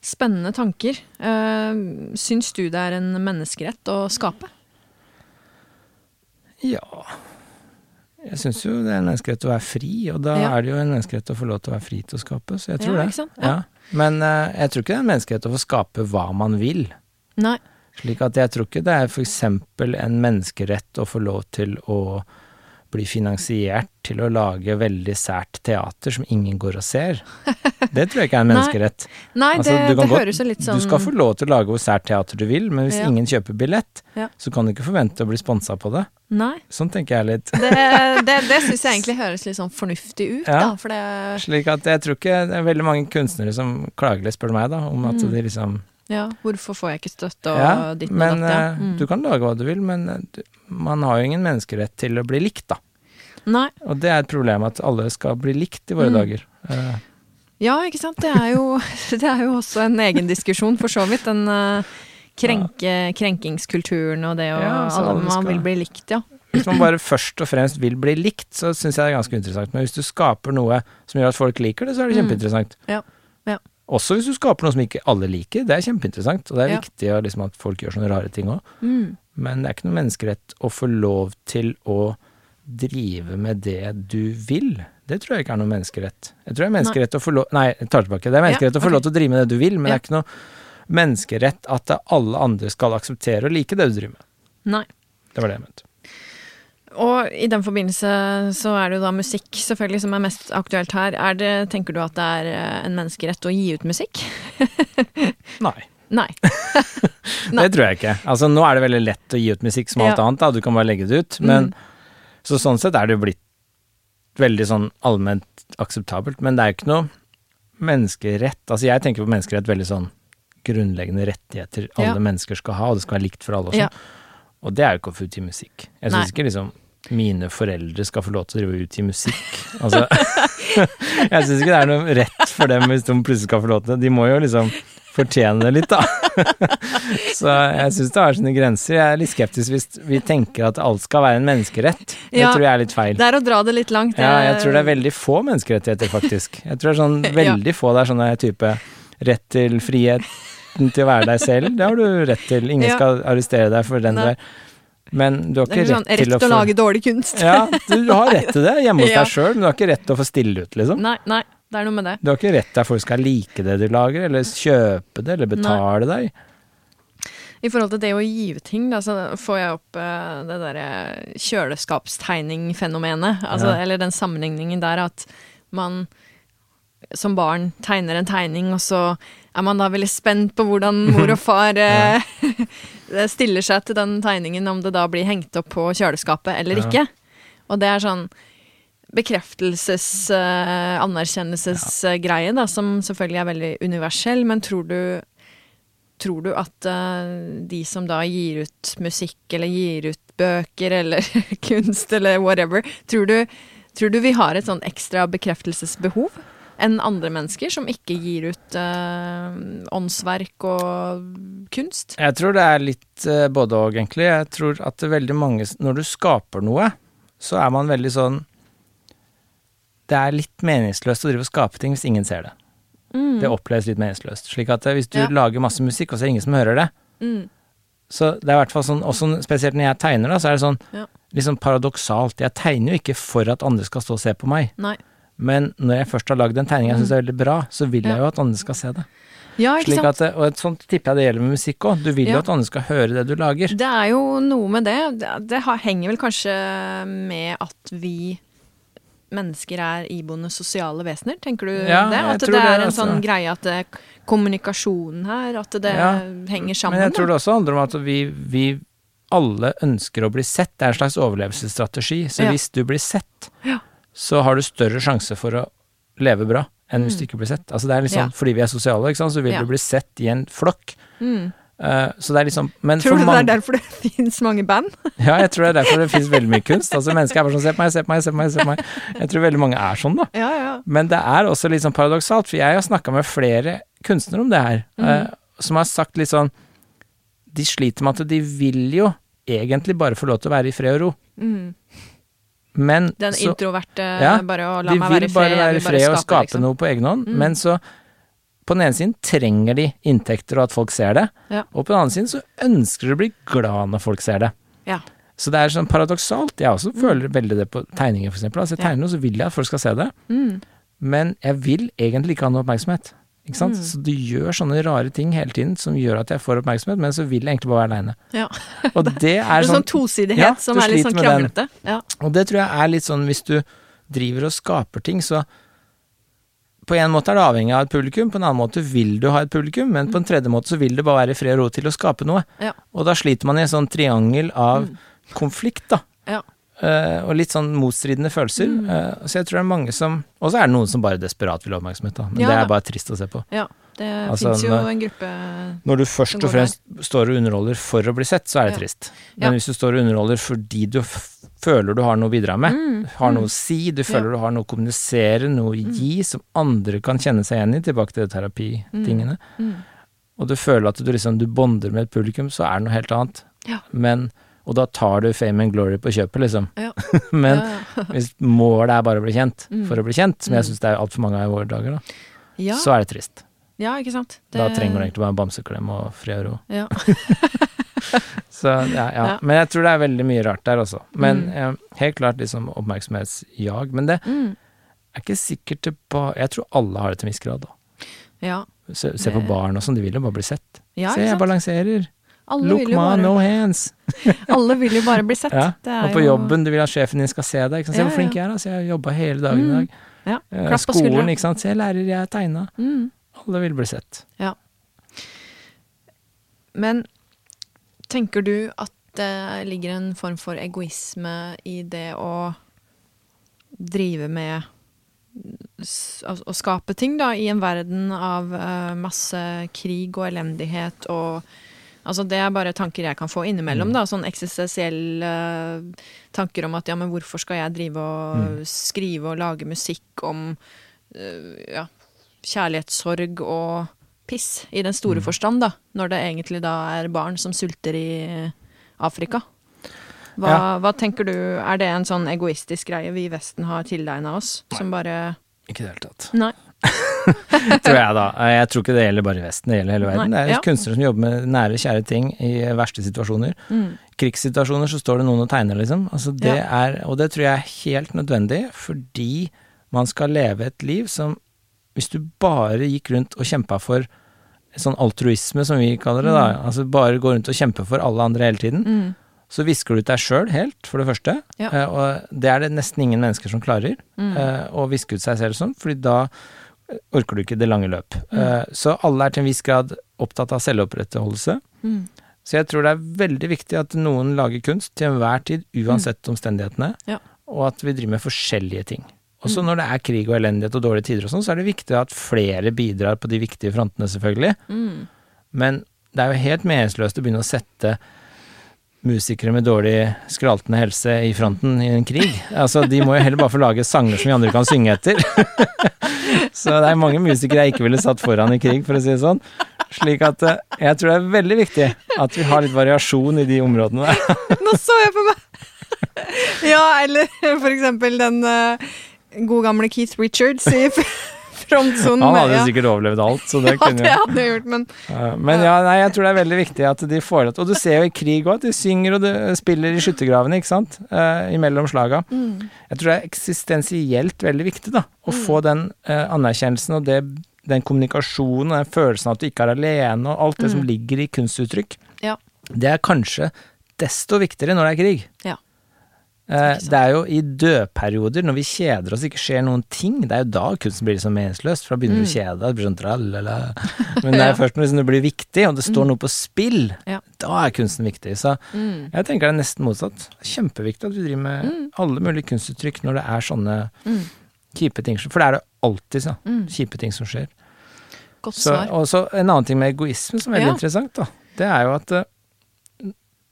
Spennende tanker. Uh, syns du det er en menneskerett å skape? Ja Jeg syns jo det er en menneskerett å være fri, og da Ja. er det jo en menneskerett å få lov til å være fri til å skape, så jeg tror Ja, det. Ja. Men uh, jeg tror ikke det er en menneskerett å få skape hva man vil. Nei. Slik at jeg tror ikke det er eksempel en menneskerett å få lov til å bli finansiert til å lage veldig sært teater som ingen går og ser. Det tror jeg ikke er en menneskerett. Nei, Altså, det, det godt- høres jo litt sånn Du skal få lov til å lage hvor sært teater du vil, men hvis Ja. ingen kjøper billett, Ja. så kan du ikke forvente å bli sponsa på det. Nei. Sånn tenker jeg litt. Det, det, det syns jeg egentlig høres litt sånn fornuftig ut, Ja. da. For det Slik at jeg tror ikke det er veldig mange kunstnere som klager litt, spør meg, da, om at Mm. de liksom Ja, hvorfor får jeg ikke støtte og Ja, ditt og datt, ja. eh, Mm. du kan lage hva du vil, men eh, man har jo ingen menneskerett til å bli likt, da. Nei. Og det er et problem at alle skal bli likt i våre Mm. dager. Uh. Ja, ikke sant. Det er jo, det er jo også en egen diskusjon, for så vidt. Den uh, krenke, krenkingskulturen og det å Ja, så alle, alle Man vil bli likt, ja. hvis man bare først og fremst vil bli likt, så syns jeg det er ganske interessant. Men hvis du skaper noe som gjør at folk liker det, så er det Mm. kjempeinteressant. Ja, ja. Også hvis du skaper noe som ikke alle liker, det er kjempeinteressant. Og det er Ja. viktig liksom, at folk gjør sånne rare ting òg. Mm. Men det er ikke noe menneskerett å få lov til å drive med det du vil. Det tror jeg ikke er noe menneskerett. Jeg tror det er menneskerett å få lov Nei, jeg tar tilbake. Det er menneskerett Ja, å få lov til å drive med det du vil, men Ja. det er ikke noe menneskerett at alle andre skal akseptere og like det du driver med. Nei. Det var det jeg mente. Og i den forbindelse så er det jo da musikk selvfølgelig som er mest aktuelt her. Er det, tenker du at det er eh, en menneskerett å gi ut musikk? Nei. Nei. Nei. Det tror jeg ikke. Altså Nå er det veldig lett å gi ut musikk som alt Ja. annet, da. Du kan bare legge det ut. Men Mm. Så sånn sett er det jo blitt veldig sånn allment akseptabelt. Men det er jo ikke noe menneskerett. Altså jeg tenker på menneskerett veldig sånn grunnleggende rettigheter alle Ja. mennesker skal ha, og det skal være likt for alle og sånn. Ja. Og det er jo ikke å få ut i musikk. Jeg syns ikke liksom mine foreldre skal få lov til å drive og utgi musikk. Altså Jeg syns ikke det er noe rett for dem hvis de plutselig skal få lov til det. De må jo liksom fortjene det litt, da. Så jeg syns det har sine grenser. Jeg er litt skeptisk hvis vi tenker at alt skal være en menneskerett. Det Ja. tror jeg er litt feil. Det er å dra det litt langt. Ja, jeg tror det er veldig få menneskerettigheter, faktisk. Jeg tror det er sånn veldig få det er sånn type rett til friheten til å være deg selv. Det har du rett til. Ingen Ja. skal arrestere deg for den du er. Men du har ikke ikke sånn rett rett til å å få lage dårlig kunst. Ja, du har rett til det hjemme hos Ja. deg sjøl, men du har ikke rett til å få stille ut, liksom. Nei, nei, det er noe med det. Du har ikke rett til at folk skal like det du lager, eller kjøpe det, eller betale deg. I forhold til det å gi ut ting, da, så får jeg opp uh, det derre kjøleskapstegningfenomenet. Altså, Ja. Eller den sammenligningen der at man som barn tegner en tegning, og så er man da veldig spent på hvordan mor og far eh, stiller seg til den tegningen, om det da blir hengt opp på kjøleskapet eller Ja. ikke. Og det er sånn bekreftelses-, eh, anerkjennelsesgreie, da, som selvfølgelig er veldig universell, men tror du Tror du at eh, de som da gir ut musikk, eller gir ut bøker, eller kunst, eller whatever, tror du, tror du vi har et sånn ekstra bekreftelsesbehov enn andre mennesker som ikke gir ut eh, åndsverk og kunst? Jeg tror det er litt eh, både og, egentlig. Jeg tror at veldig mange Når du skaper noe, så er man veldig sånn Det er litt meningsløst å drive og skape ting hvis ingen ser det. Det oppleves litt meningsløst. Slik at eh, hvis du Ja. lager masse musikk, og så er det ingen som hører det, Mm. så det er i hvert fall sånn også Spesielt når jeg tegner, da, så er det sånn Ja. sånn paradoksalt. Jeg tegner jo ikke for at andre skal stå og se på meg, Nei. Men når jeg først har lagd en tegning jeg syns er veldig bra, så vil jeg jo at andre skal se det. Ja, Slik at, og et sånt tipper jeg det gjelder med musikk òg. Du vil jo Ja. at andre skal høre det du lager. Det er jo noe med det. Det, det henger vel kanskje med at vi mennesker er iboende sosiale vesener, tenker du Ja, det? At det, det er en også. sånn greie at det, kommunikasjonen her, at det Ja, henger sammen? Men jeg tror det også handler om at vi, vi alle ønsker å bli sett. Det er en slags overlevelsesstrategi. Så hvis du blir sett, Ja. Så har du større sjanse for å leve bra enn hvis Mm. du ikke blir sett. Altså det er liksom, Ja. Fordi vi er sosiale, ikke sant? så vil Ja. du bli sett i en flokk. Mm. Uh, så det er liksom men Tror du det er derfor det fins mange band? Ja, jeg tror det er derfor det finnes veldig mye kunst. Altså Mennesker er bare sånn Se på meg, se på meg, se på meg. se på meg. Jeg tror veldig mange er sånn, da. Ja, ja. Men det er også litt sånn paradoksalt, for jeg har snakka med flere kunstnere om det her, mm. uh, som har sagt litt sånn De sliter med at de vil jo egentlig bare få lov til å være i fred og ro, Mm. Men Den så, introverte Ja, bare å la de meg være i bare vil bare være i fred og skape liksom. noe på egen hånd, Mm. men så på den ene siden trenger de inntekter og at folk ser det, Ja. og på den andre siden så ønsker de å bli glad når folk ser det. Ja. Så det er sånn paradoksalt. Jeg også føler veldig det på tegninger, eksempel. Altså, jeg Mm. Tegner noe, så vil jeg at folk skal se det. Mm. Men jeg vil egentlig ikke ha noe oppmerksomhet. Ikke sant? Mm. Så du gjør sånne rare ting hele tiden som gjør at jeg får oppmerksomhet, men så vil jeg egentlig bare være aleine. Ja. Og det er sånn sånn tosidighet Ja, som er litt sånn kranglete. Ja. Og det tror jeg er litt sånn hvis du driver og skaper ting, så på en måte er det avhengig av et publikum, på en annen måte vil du ha et publikum, men på en tredje måte så vil det bare være i fred og ro til å skape noe. Ja. Og da sliter man i en sånn triangel av Mm. konflikt, da. Ja. Eh, og litt sånn motstridende følelser. Mm. Uh, så jeg tror det er mange som Og så er det noen som bare desperat vil ha oppmerksomhet, da. Men Ja det er bare trist å se på. ja. Det Altså, fins jo en gruppe Når du først og fremst fremst står og underholder for å bli sett, så er det Ja. trist. Men Ja. hvis du står og underholder fordi du føler du har noe å bidra med, Mm, har noe mm. å si, du føler du har noe å kommunisere, noe å gi som andre kan kjenne seg igjen i, tilbake til terapitingene, Mm. og du føler at du liksom du bonder med et publikum, så er det noe helt annet. Ja. Men Og da tar du fame and glory på kjøpet, liksom. Ja. Men hvis målet er bare å bli kjent, Mm. for å bli kjent, som jeg Mm. syns det er altfor mange av i våre dager, da, ja. så er det trist. ja, ikke sant. Da trenger du egentlig bare en bamseklem og fred og ro. Ja. Så ja, ja. Men jeg tror det er veldig mye rart der også. Men Mm. eh, helt klart liksom oppmerksomhetsjag. Men det Mm. er ikke sikkert det på, Jeg tror alle har det til en viss grad, da. ja. Se, se på barn og sånn, de vil jo bare bli sett. ja se, jeg balanserer. Alle Look vil jo ma, bare, no hands. alle vil jo bare bli sett. Ja. Og på jo- jobben, du vil at sjefen din skal se deg. Se Ja, hvor flink jeg er, altså. Jeg jobba hele dagen i Mm. dag. Ja, Eh, Skolen, ikke sant. Se, lærer, jeg tegna. Mm. Alle vil bli sett. Ja. Men tenker du at det ligger en form for egoisme i det å drive med å skape ting, da, i en verden av eh, masse krig og elendighet og Altså, det er bare tanker jeg kan få innimellom, Mm. da. Sånn eksistensielle tanker om at ja, men hvorfor skal jeg drive og Mm. skrive og lage musikk om uh, ja, kjærlighetssorg og piss, i den store Mm. forstand, da. Når det egentlig da er barn som sulter i Afrika. Hva, Ja. hva tenker du, er det en sånn egoistisk greie vi i Vesten har tilegna oss, som bare Ikke i det hele tatt. Nei. tror jeg da. Jeg tror ikke det gjelder bare i Vesten, det gjelder hele verden. Nei, Det er ja. kunstnere som jobber med nære, kjære ting i verste situasjoner. Mm. Krigssituasjoner så står det noen og tegner, liksom. Altså det er, og det tror jeg er helt nødvendig, fordi man skal leve et liv som Hvis du bare gikk rundt og kjempa for sånn altruisme, som vi kaller det, da, altså bare går rundt og kjemper for alle andre hele tiden, Mm. så visker du ut deg sjøl helt, for det første. Ja. Eh, og det er det nesten ingen mennesker som klarer, Mm. eh, å viske ut seg selv sånn, fordi da orker du ikke det lange løp. Mm. Eh, så alle er til en viss grad opptatt av selvopprettholdelse. Mm. Så jeg tror det er veldig viktig at noen lager kunst til enhver tid, uansett omstendighetene, Ja. og at vi driver med forskjellige ting. Også Mm. når det er krig og elendighet og dårlige tider og sånn, så er det viktig at flere bidrar på de viktige frontene, selvfølgelig. Mm. Men det er jo helt meningsløst å begynne å sette musikere med dårlig skraltende helse i fronten i en krig. Altså, de må jo heller bare få lage sanger som vi andre kan synge etter. Så det er mange musikere jeg ikke ville satt foran i krig, for å si det sånn. Slik at eh, jeg tror det er veldig viktig at vi har litt variasjon i de områdene. Nå så jeg på meg! ja, eller for eksempel den uh, gode gamle Keith Richards i f- Han hadde sikkert overlevd alt, så det Ja, kunne det hadde jeg gjort, men Men ja, nei, jeg tror det er veldig viktig at de får det til. Og du ser jo i krig òg at de synger og de spiller i skyttergravene, ikke sant. uh, imellom slaga. mm. Jeg tror det er eksistensielt veldig viktig, da. Å få den uh, anerkjennelsen og det, den kommunikasjonen og den følelsen av at du ikke er alene, og alt det som Mm. ligger i kunstuttrykk. Ja. Det er kanskje desto viktigere når det er krig. Ja. Eh, det er jo i dødperioder, når vi kjeder oss, ikke skjer noen ting, det er jo da kunsten blir liksom meningsløst, for da begynner du å Mm. kjede deg, det blir sånn tralala. Men det er først når liksom det blir viktig, og det står noe på spill, Ja. da er kunsten viktig. Så Mm. jeg tenker det er nesten motsatt. Kjempeviktig at vi driver med Mm. alle mulige kunstuttrykk når det er sånne Mm. kjipe ting For det er det alltid, så. Mm. Kjipe ting som skjer. Godt Så, svar. og så en annen ting med egoisme som er veldig Ja. interessant, da. Det er jo at eh,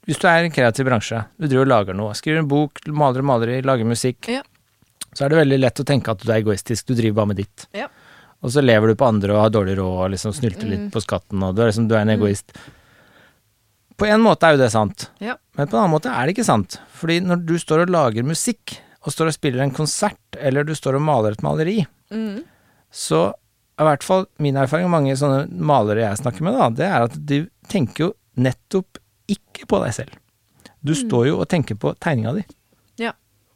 hvis du er i en kreativ bransje, du driver og lager noe, skriver en bok, maler og maler, lager musikk, Ja. så er det veldig lett å tenke at du er egoistisk, du driver bare med ditt. Ja. Og så lever du på andre og har dårlig råd og liksom snylter litt Mm. på skatten, og du er liksom du er en Mm. egoist. På en måte er jo det sant, Ja. men på en annen måte er det ikke sant. Fordi når du står og lager musikk, og står og spiller en konsert, eller du står og maler et maleri, Mm. så i hvert fall min erfaring, og mange sånne malere jeg snakker med, da, det er at de tenker jo nettopp ikke på deg selv. Du Mm. står jo og tenker på tegninga di. Ja.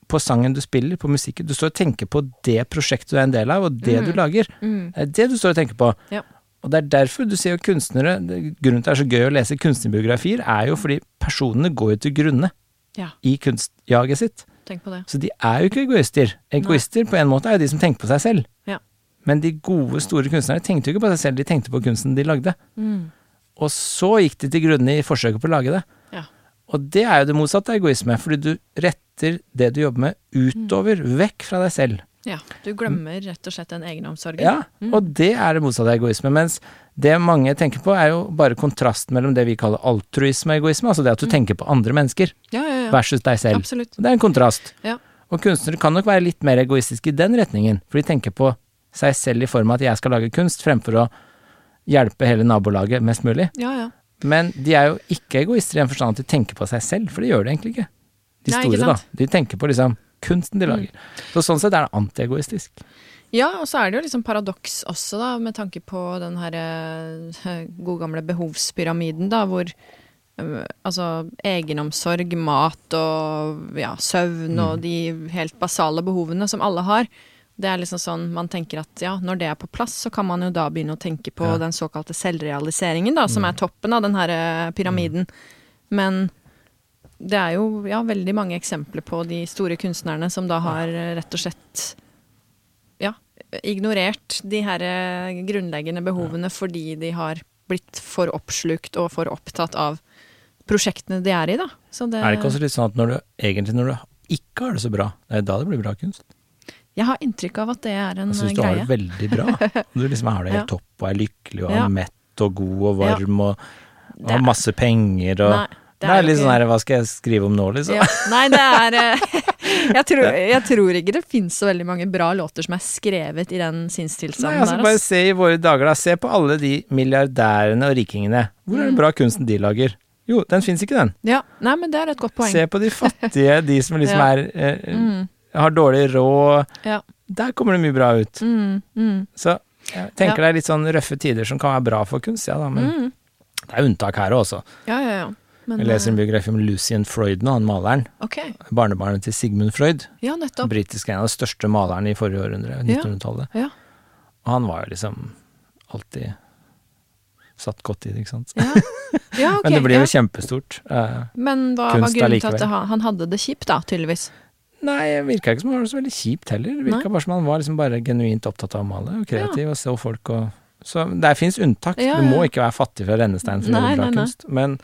På sangen du spiller, på musikken. Du står og tenker på det prosjektet du er en del av, og det Mm. du lager. Mm. Det er det du står og tenker på. Ja. Og det er derfor du ser jo kunstnere Grunnen til at det er så gøy å lese kunstnerbiografier, er jo fordi personene går jo til grunne Ja, i kunstjaget sitt. tenk på det. Så de er jo ikke egoister. Egoister på en måte er jo de som tenker på seg selv. Ja. Men de gode, store kunstnerne tenkte jo ikke på seg selv, de tenkte på kunsten de lagde. Mm. Og så gikk de til grunne i forsøket på å lage det. Ja. Og det er jo det motsatte av egoisme, fordi du retter det du jobber med utover, vekk fra deg selv. Ja, du glemmer rett og slett den egenomsorgen. Ja, Mm. og det er det motsatte av egoisme. Mens det mange tenker på, er jo bare kontrasten mellom det vi kaller altruisme og egoisme, altså det at du Mm. tenker på andre mennesker ja, ja. ja. versus deg selv. Absolutt. Det er en kontrast. Ja. Og kunstnere kan nok være litt mer egoistiske i den retningen, for de tenker på seg selv i form av at jeg skal lage kunst, fremfor å hjelpe hele nabolaget mest mulig. Ja, ja. Men de er jo ikke egoister i den forstand at de tenker på seg selv, for det gjør de egentlig ikke. De Nei, ikke da. De tenker på liksom kunsten de Mm. lager. Så sånn sett er det antiegoistisk. Ja, og så er det jo liksom paradoks også, da, med tanke på den her eh, gode gamle behovspyramiden, da, hvor eh, altså egenomsorg, mat og ja, søvn og Mm. de helt basale behovene som alle har, Det er liksom sånn man tenker at ja, når det er på plass, så kan man jo da begynne å tenke på Ja. den såkalte selvrealiseringen, da, som er toppen av den her eh, pyramiden. Men det er jo ja, veldig mange eksempler på de store kunstnerne som da har eh, rett og slett ja, ignorert de her eh, grunnleggende behovene fordi de har blitt for oppslukt og for opptatt av prosjektene de er i, da. Så det, Er det ikke også litt sånn at når du egentlig når du ikke har det så bra, det er da det blir bra kunst? Jeg har inntrykk av at det er en greie. Jeg syns du har det veldig bra, du liksom har det helt Ja. topp og er lykkelig og Ja. er mett og god og varm og, og har er- masse penger og Nei, Det er jo litt sånn her, hva skal jeg skrive om nå, liksom? Ja. Nei, det er eh, jeg, tror, jeg tror ikke det finnes så veldig mange bra låter som er skrevet i den sinnstilstanden altså der. bare se i våre dager, da. Se på alle de milliardærene og rikingene. Hvor er den bra kunsten de lager? Jo, den fins ikke, den. Ja, nei, men det er et godt poeng. Se på de fattige, de som liksom Ja. er eh, Mm, har dårlig råd. ja. Der kommer det mye bra ut. Mm, mm, Så jeg tenker det er litt sånn røffe tider som kan være bra for kunst, ja da, men mm. det er unntak her også. Ja, ja, ja. Men, Jeg leser en eh, biografi om Lucien Freud nå, han maleren. Ok. Barnebarnet til Sigmund Freud. Ja, nettopp. Britisk en av de største malerne i forrige århundre, 1900-tallet. Ja. Og han var jo liksom alltid satt godt i det, ikke sant. Ja, ja okay, Men det blir jo ja. kjempestort. Eh, Men hva var grunnen til at han hadde det kjipt, da, tydeligvis? Nei, det virka ikke som han var så veldig kjipt heller. Det virka bare som han var liksom bare genuint opptatt av å male og kreativ og så folk og Så det fins unntak. Ja, Du må ikke være fattig fra rennestein for å bra kunst. Men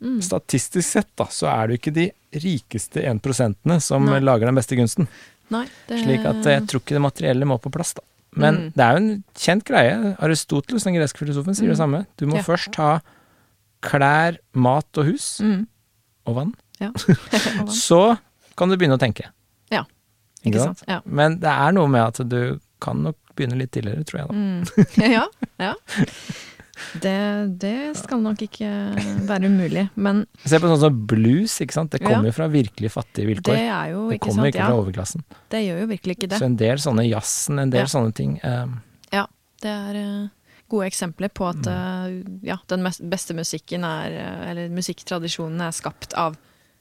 Mm. statistisk sett, da, så er det jo ikke de rikeste 1% som Nei. lager den beste kunsten. Nei, det Slik at jeg tror ikke det materielle må på plass, da. Men Mm. det er jo en kjent greie. Aristoteles, den greske filosofen, sier det Mm. samme. Du må Ja. først ha klær, mat og hus, mm. og vann. Ja. Så kan du begynne å tenke. Ja, Ikke, Ikke sant? sant? Ja. Men det er noe med at du kan nok begynne litt tidligere, tror jeg da. Mm. ja, ja. Det, det skal nok ikke være umulig, men Se på sånn som blues, ikke sant. Det kommer jo fra virkelig fattige det vilkår. er jo Det kommer sant. ikke Ja, fra overklassen. det gjør jo virkelig ikke det. Så en del sånne jazzen, en del Ja. sånne ting. eh, Ja, det er uh, gode eksempler på at uh, ja, den beste musikken er eh, Eller musikktradisjonen er skapt av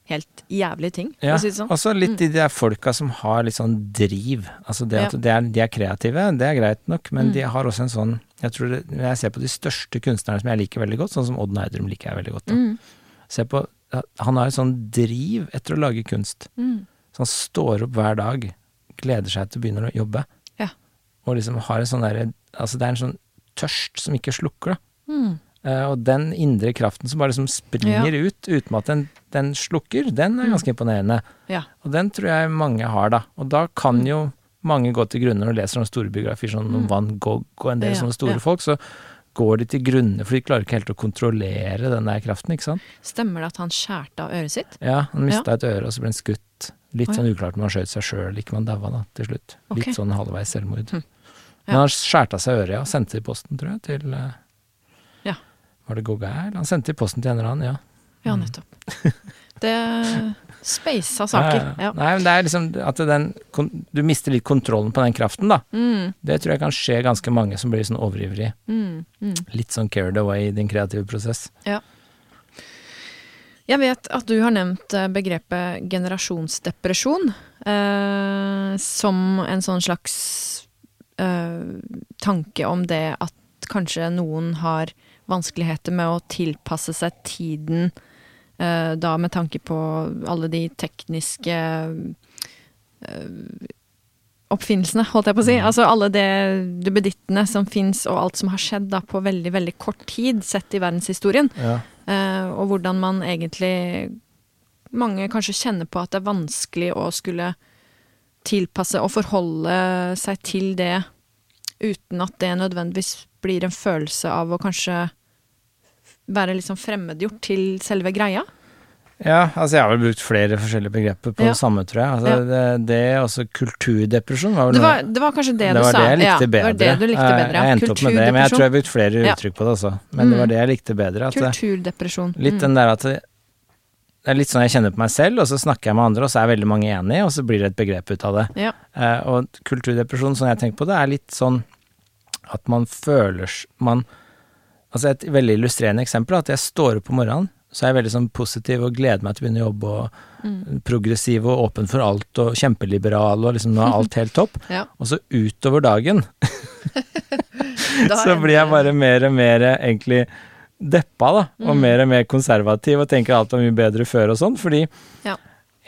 helt jævlige ting, Ja, si sånn. også litt de der folka som har litt sånn driv. Altså det at Ja. de, er, de er kreative, det er greit nok, men Mm. de har også en sånn Jeg tror det, Når jeg ser på de største kunstnerne som jeg liker veldig godt, sånn som Odd Neidrum liker jeg veldig godt. Mm, Se på, Han har en sånn driv etter å lage kunst. mm, Så han står opp hver dag, gleder seg til å begynne å jobbe. Ja. Og liksom har en sånn derre Altså det er en sånn tørst som ikke slukker, da. Mm. Eh, og den indre kraften som bare liksom springer ut uten at den, den slukker, den er Mm. ganske imponerende. Ja. Og den tror jeg mange har, da. Og da kan jo mange gå til grunne når de leser om store biografier sånn Mm. Van Gogh og en del Ja, sånne store ja. folk, så går de til grunne, for de klarer ikke helt å kontrollere den der kraften, ikke sant. Stemmer det at han skjærte av øret sitt? Ja, han mista et øre, og så ble han skutt. Litt ja. sånn uklart om han skjøt seg sjøl, ikke man daua da, til slutt. Okay. Litt sånn halvveis selvmord. Hm. Men han skjærte av seg øret, ja. Sendte det i posten, tror jeg, til eh, Ja. Var det Gauguin? Han sendte i posten til en eller annen, ja. Ja, Mm. nettopp. Det Speisa saker. Ja, ja. Nei, men det er liksom at den Du mister litt kontrollen på den kraften, da. Mm, Det tror jeg kan skje ganske mange som blir sånn overivrige. mm, mm. Litt sånn carried away i din kreative prosess. Ja. Jeg vet at du har nevnt eh, begrepet generasjonsdepresjon eh, som en sånn slags eh, tanke om det at kanskje noen har vanskeligheter med å tilpasse seg tiden, eh, da med tanke på alle de tekniske eh, oppfinnelsene, holdt jeg på å si. Altså alle det duppedittene som fins, og alt som har skjedd da på veldig, veldig kort tid, sett i verdenshistorien. Ja. Eh, og hvordan man egentlig Mange kanskje kjenner på at det er vanskelig å skulle tilpasse og forholde seg til det uten at det nødvendigvis blir en følelse av å kanskje være litt sånn fremmedgjort til selve greia. ja, altså jeg har vel brukt flere forskjellige begreper på Ja. det samme, tror jeg. Altså, Ja. det, det også kulturdepresjon var vel Det var, det var kanskje det, det du var sa. det jeg likte ja, bedre. Det var det du likte Eh, bedre. Jeg endte opp med det, men jeg tror jeg har brukt flere uttrykk på det også. Men det var Mm. det jeg likte bedre. At det, Kulturdepresjon. litt Mm. den der at det, er litt sånn jeg kjenner på meg selv, og så snakker jeg med andre, og så er veldig mange enige, og så blir det et begrep ut av det. Ja. Uh, og kulturdepresjon, sånn jeg tenker på det, er litt sånn at man føler man Altså et veldig illustrerende eksempel er at jeg står opp om morgenen, så er jeg veldig sånn positiv og gleder meg til å begynne å jobbe, og Mm. progressiv og åpen for alt, og kjempeliberal, og liksom nå er alt helt topp. Ja. Og så utover dagen Da så blir jeg bare mer og mer egentlig deppa, da. Og Mm. mer og mer konservativ og tenker alt var mye bedre før og sånn. Fordi Ja.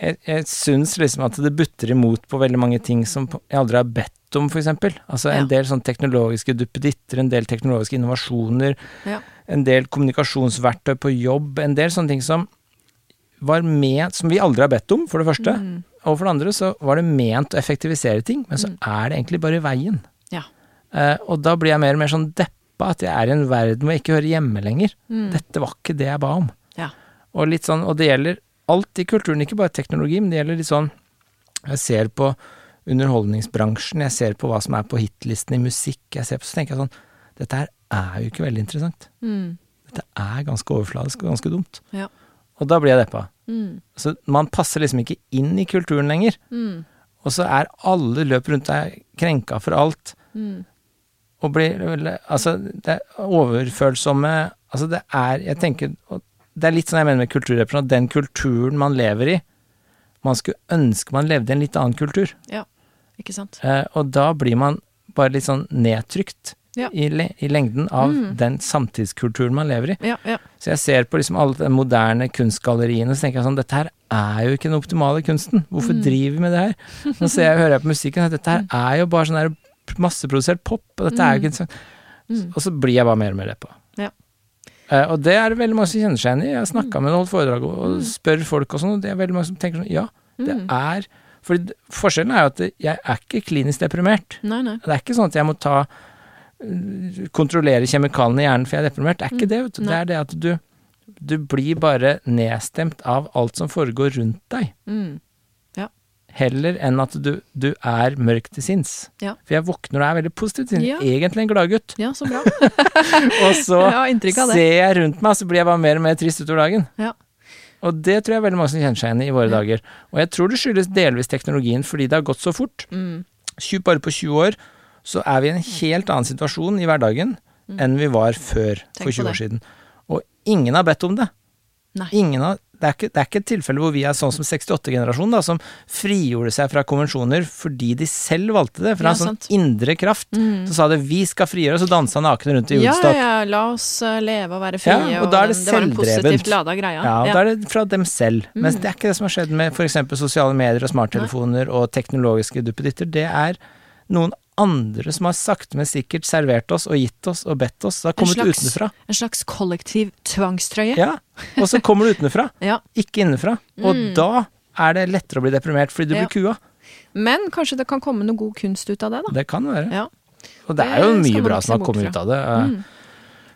jeg, jeg syns liksom at det butter imot på veldig mange ting som jeg aldri har bedt om, eksempel. Altså en Ja. del sånn teknologiske duppeditter, en del teknologiske innovasjoner, Ja. en del kommunikasjonsverktøy på jobb, en del sånne ting som var med, som vi aldri har bedt om, for det første. Mm. Og for det andre så var det ment å effektivisere ting, men så Mm. er det egentlig bare veien. Ja. Eh, og da blir jeg mer og mer sånn deppa, at jeg er i en verden hvor jeg ikke hører hjemme lenger. Mm. Dette var ikke det jeg ba om. Ja. Og litt sånn, og det gjelder alt i kulturen, ikke bare teknologi, men det gjelder litt sånn Jeg ser på underholdningsbransjen, jeg ser på hva som er på hitlisten i musikk, jeg ser på, så tenker jeg sånn Dette her er jo ikke veldig interessant. Mm. Dette er ganske overfladisk og ganske dumt. Ja. Og da blir jeg deppa. Mm. Så man passer liksom ikke inn i kulturen lenger. Mm. Og så er alle løp rundt deg krenka for alt. Mm. Og blir Altså, det er overfølsomme Altså, det er Jeg tenker Det er litt sånn jeg mener med kulturrepresentant. den kulturen man lever i Man skulle ønske man levde i en litt annen kultur. Ikke sant. Eh, og da blir man bare litt sånn nedtrykt Ja. i, i lengden av Mm. den samtidskulturen man lever i. Ja, ja. Så jeg ser på liksom alle de moderne kunstgalleriene, så tenker jeg sånn Dette her er jo ikke den optimale kunsten. Hvorfor Mm. driver vi med det her? Nå ser jeg, hører jeg på musikken at dette her er jo bare sånn der masseprodusert pop, og dette er jo ikke sånn Mm. Og så blir jeg bare mer og mer det på. Ja. Eh, og det er det veldig mange som kjenner seg igjen i. Jeg har snakka med noen, holdt foredrag og, og Mm. spør folk og sånn, og det er veldig mange som tenker sånn Ja, det Mm. er For forskjellen er jo at jeg er ikke klinisk deprimert. Nei, nei. Det er ikke sånn at jeg må ta øh, kontrollere kjemikaliene i hjernen for jeg er deprimert. Det er ikke Mm. det, vet du. Det er det at du du blir bare nedstemt av alt som foregår rundt deg, Mm. heller enn at du, du er mørk til sinns. Ja. For jeg våkner og er veldig positiv til sinns. Ja. Egentlig en gladgutt. Ja, så bra. Og så ser jeg rundt meg, så blir jeg bare mer og mer trist utover dagen. Ja. Og det tror jeg veldig mange som kjenner seg igjen i i våre dager. Og jeg tror det skyldes delvis teknologien, fordi det har gått så fort. Mm. bare på 20 år så er vi i en helt annen situasjon i hverdagen Mm. enn vi var før Tenk for 20 år siden. Og ingen har bedt om det. Nei. Ingen har, det, er ikke, det er ikke et tilfelle hvor vi er sånn som 68-generasjonen, da, som frigjorde seg fra konvensjoner fordi de selv valgte det. Fra Ja, en sånn sant. indre kraft. Mm. Så sa det 'vi skal frigjøre og så dansa nakne rundt i Ja, Woodstock. ja, la oss eh, leve og være frie. Ja, og da er det den- var en positivt lada greia. Ja, og da er det fra dem selv. Mm. Mens det er ikke det som har skjedd med f.eks. sosiale medier og smarttelefoner og teknologiske duppeditter. Det er noen andre som har sakte, men sikkert servert oss og gitt oss og bedt oss. Det har kommet slags- utenfra. En slags kollektiv tvangstrøye. Ja, og så kommer det utenfra, Ja. ikke innenfra. Og Mm. da er det lettere å bli deprimert fordi du Ja. blir kua. Men kanskje det kan komme noe god kunst ut av det, da. Det kan være. Ja. Og det er jo det mye bra som har kommet ut av det. eh, Mm.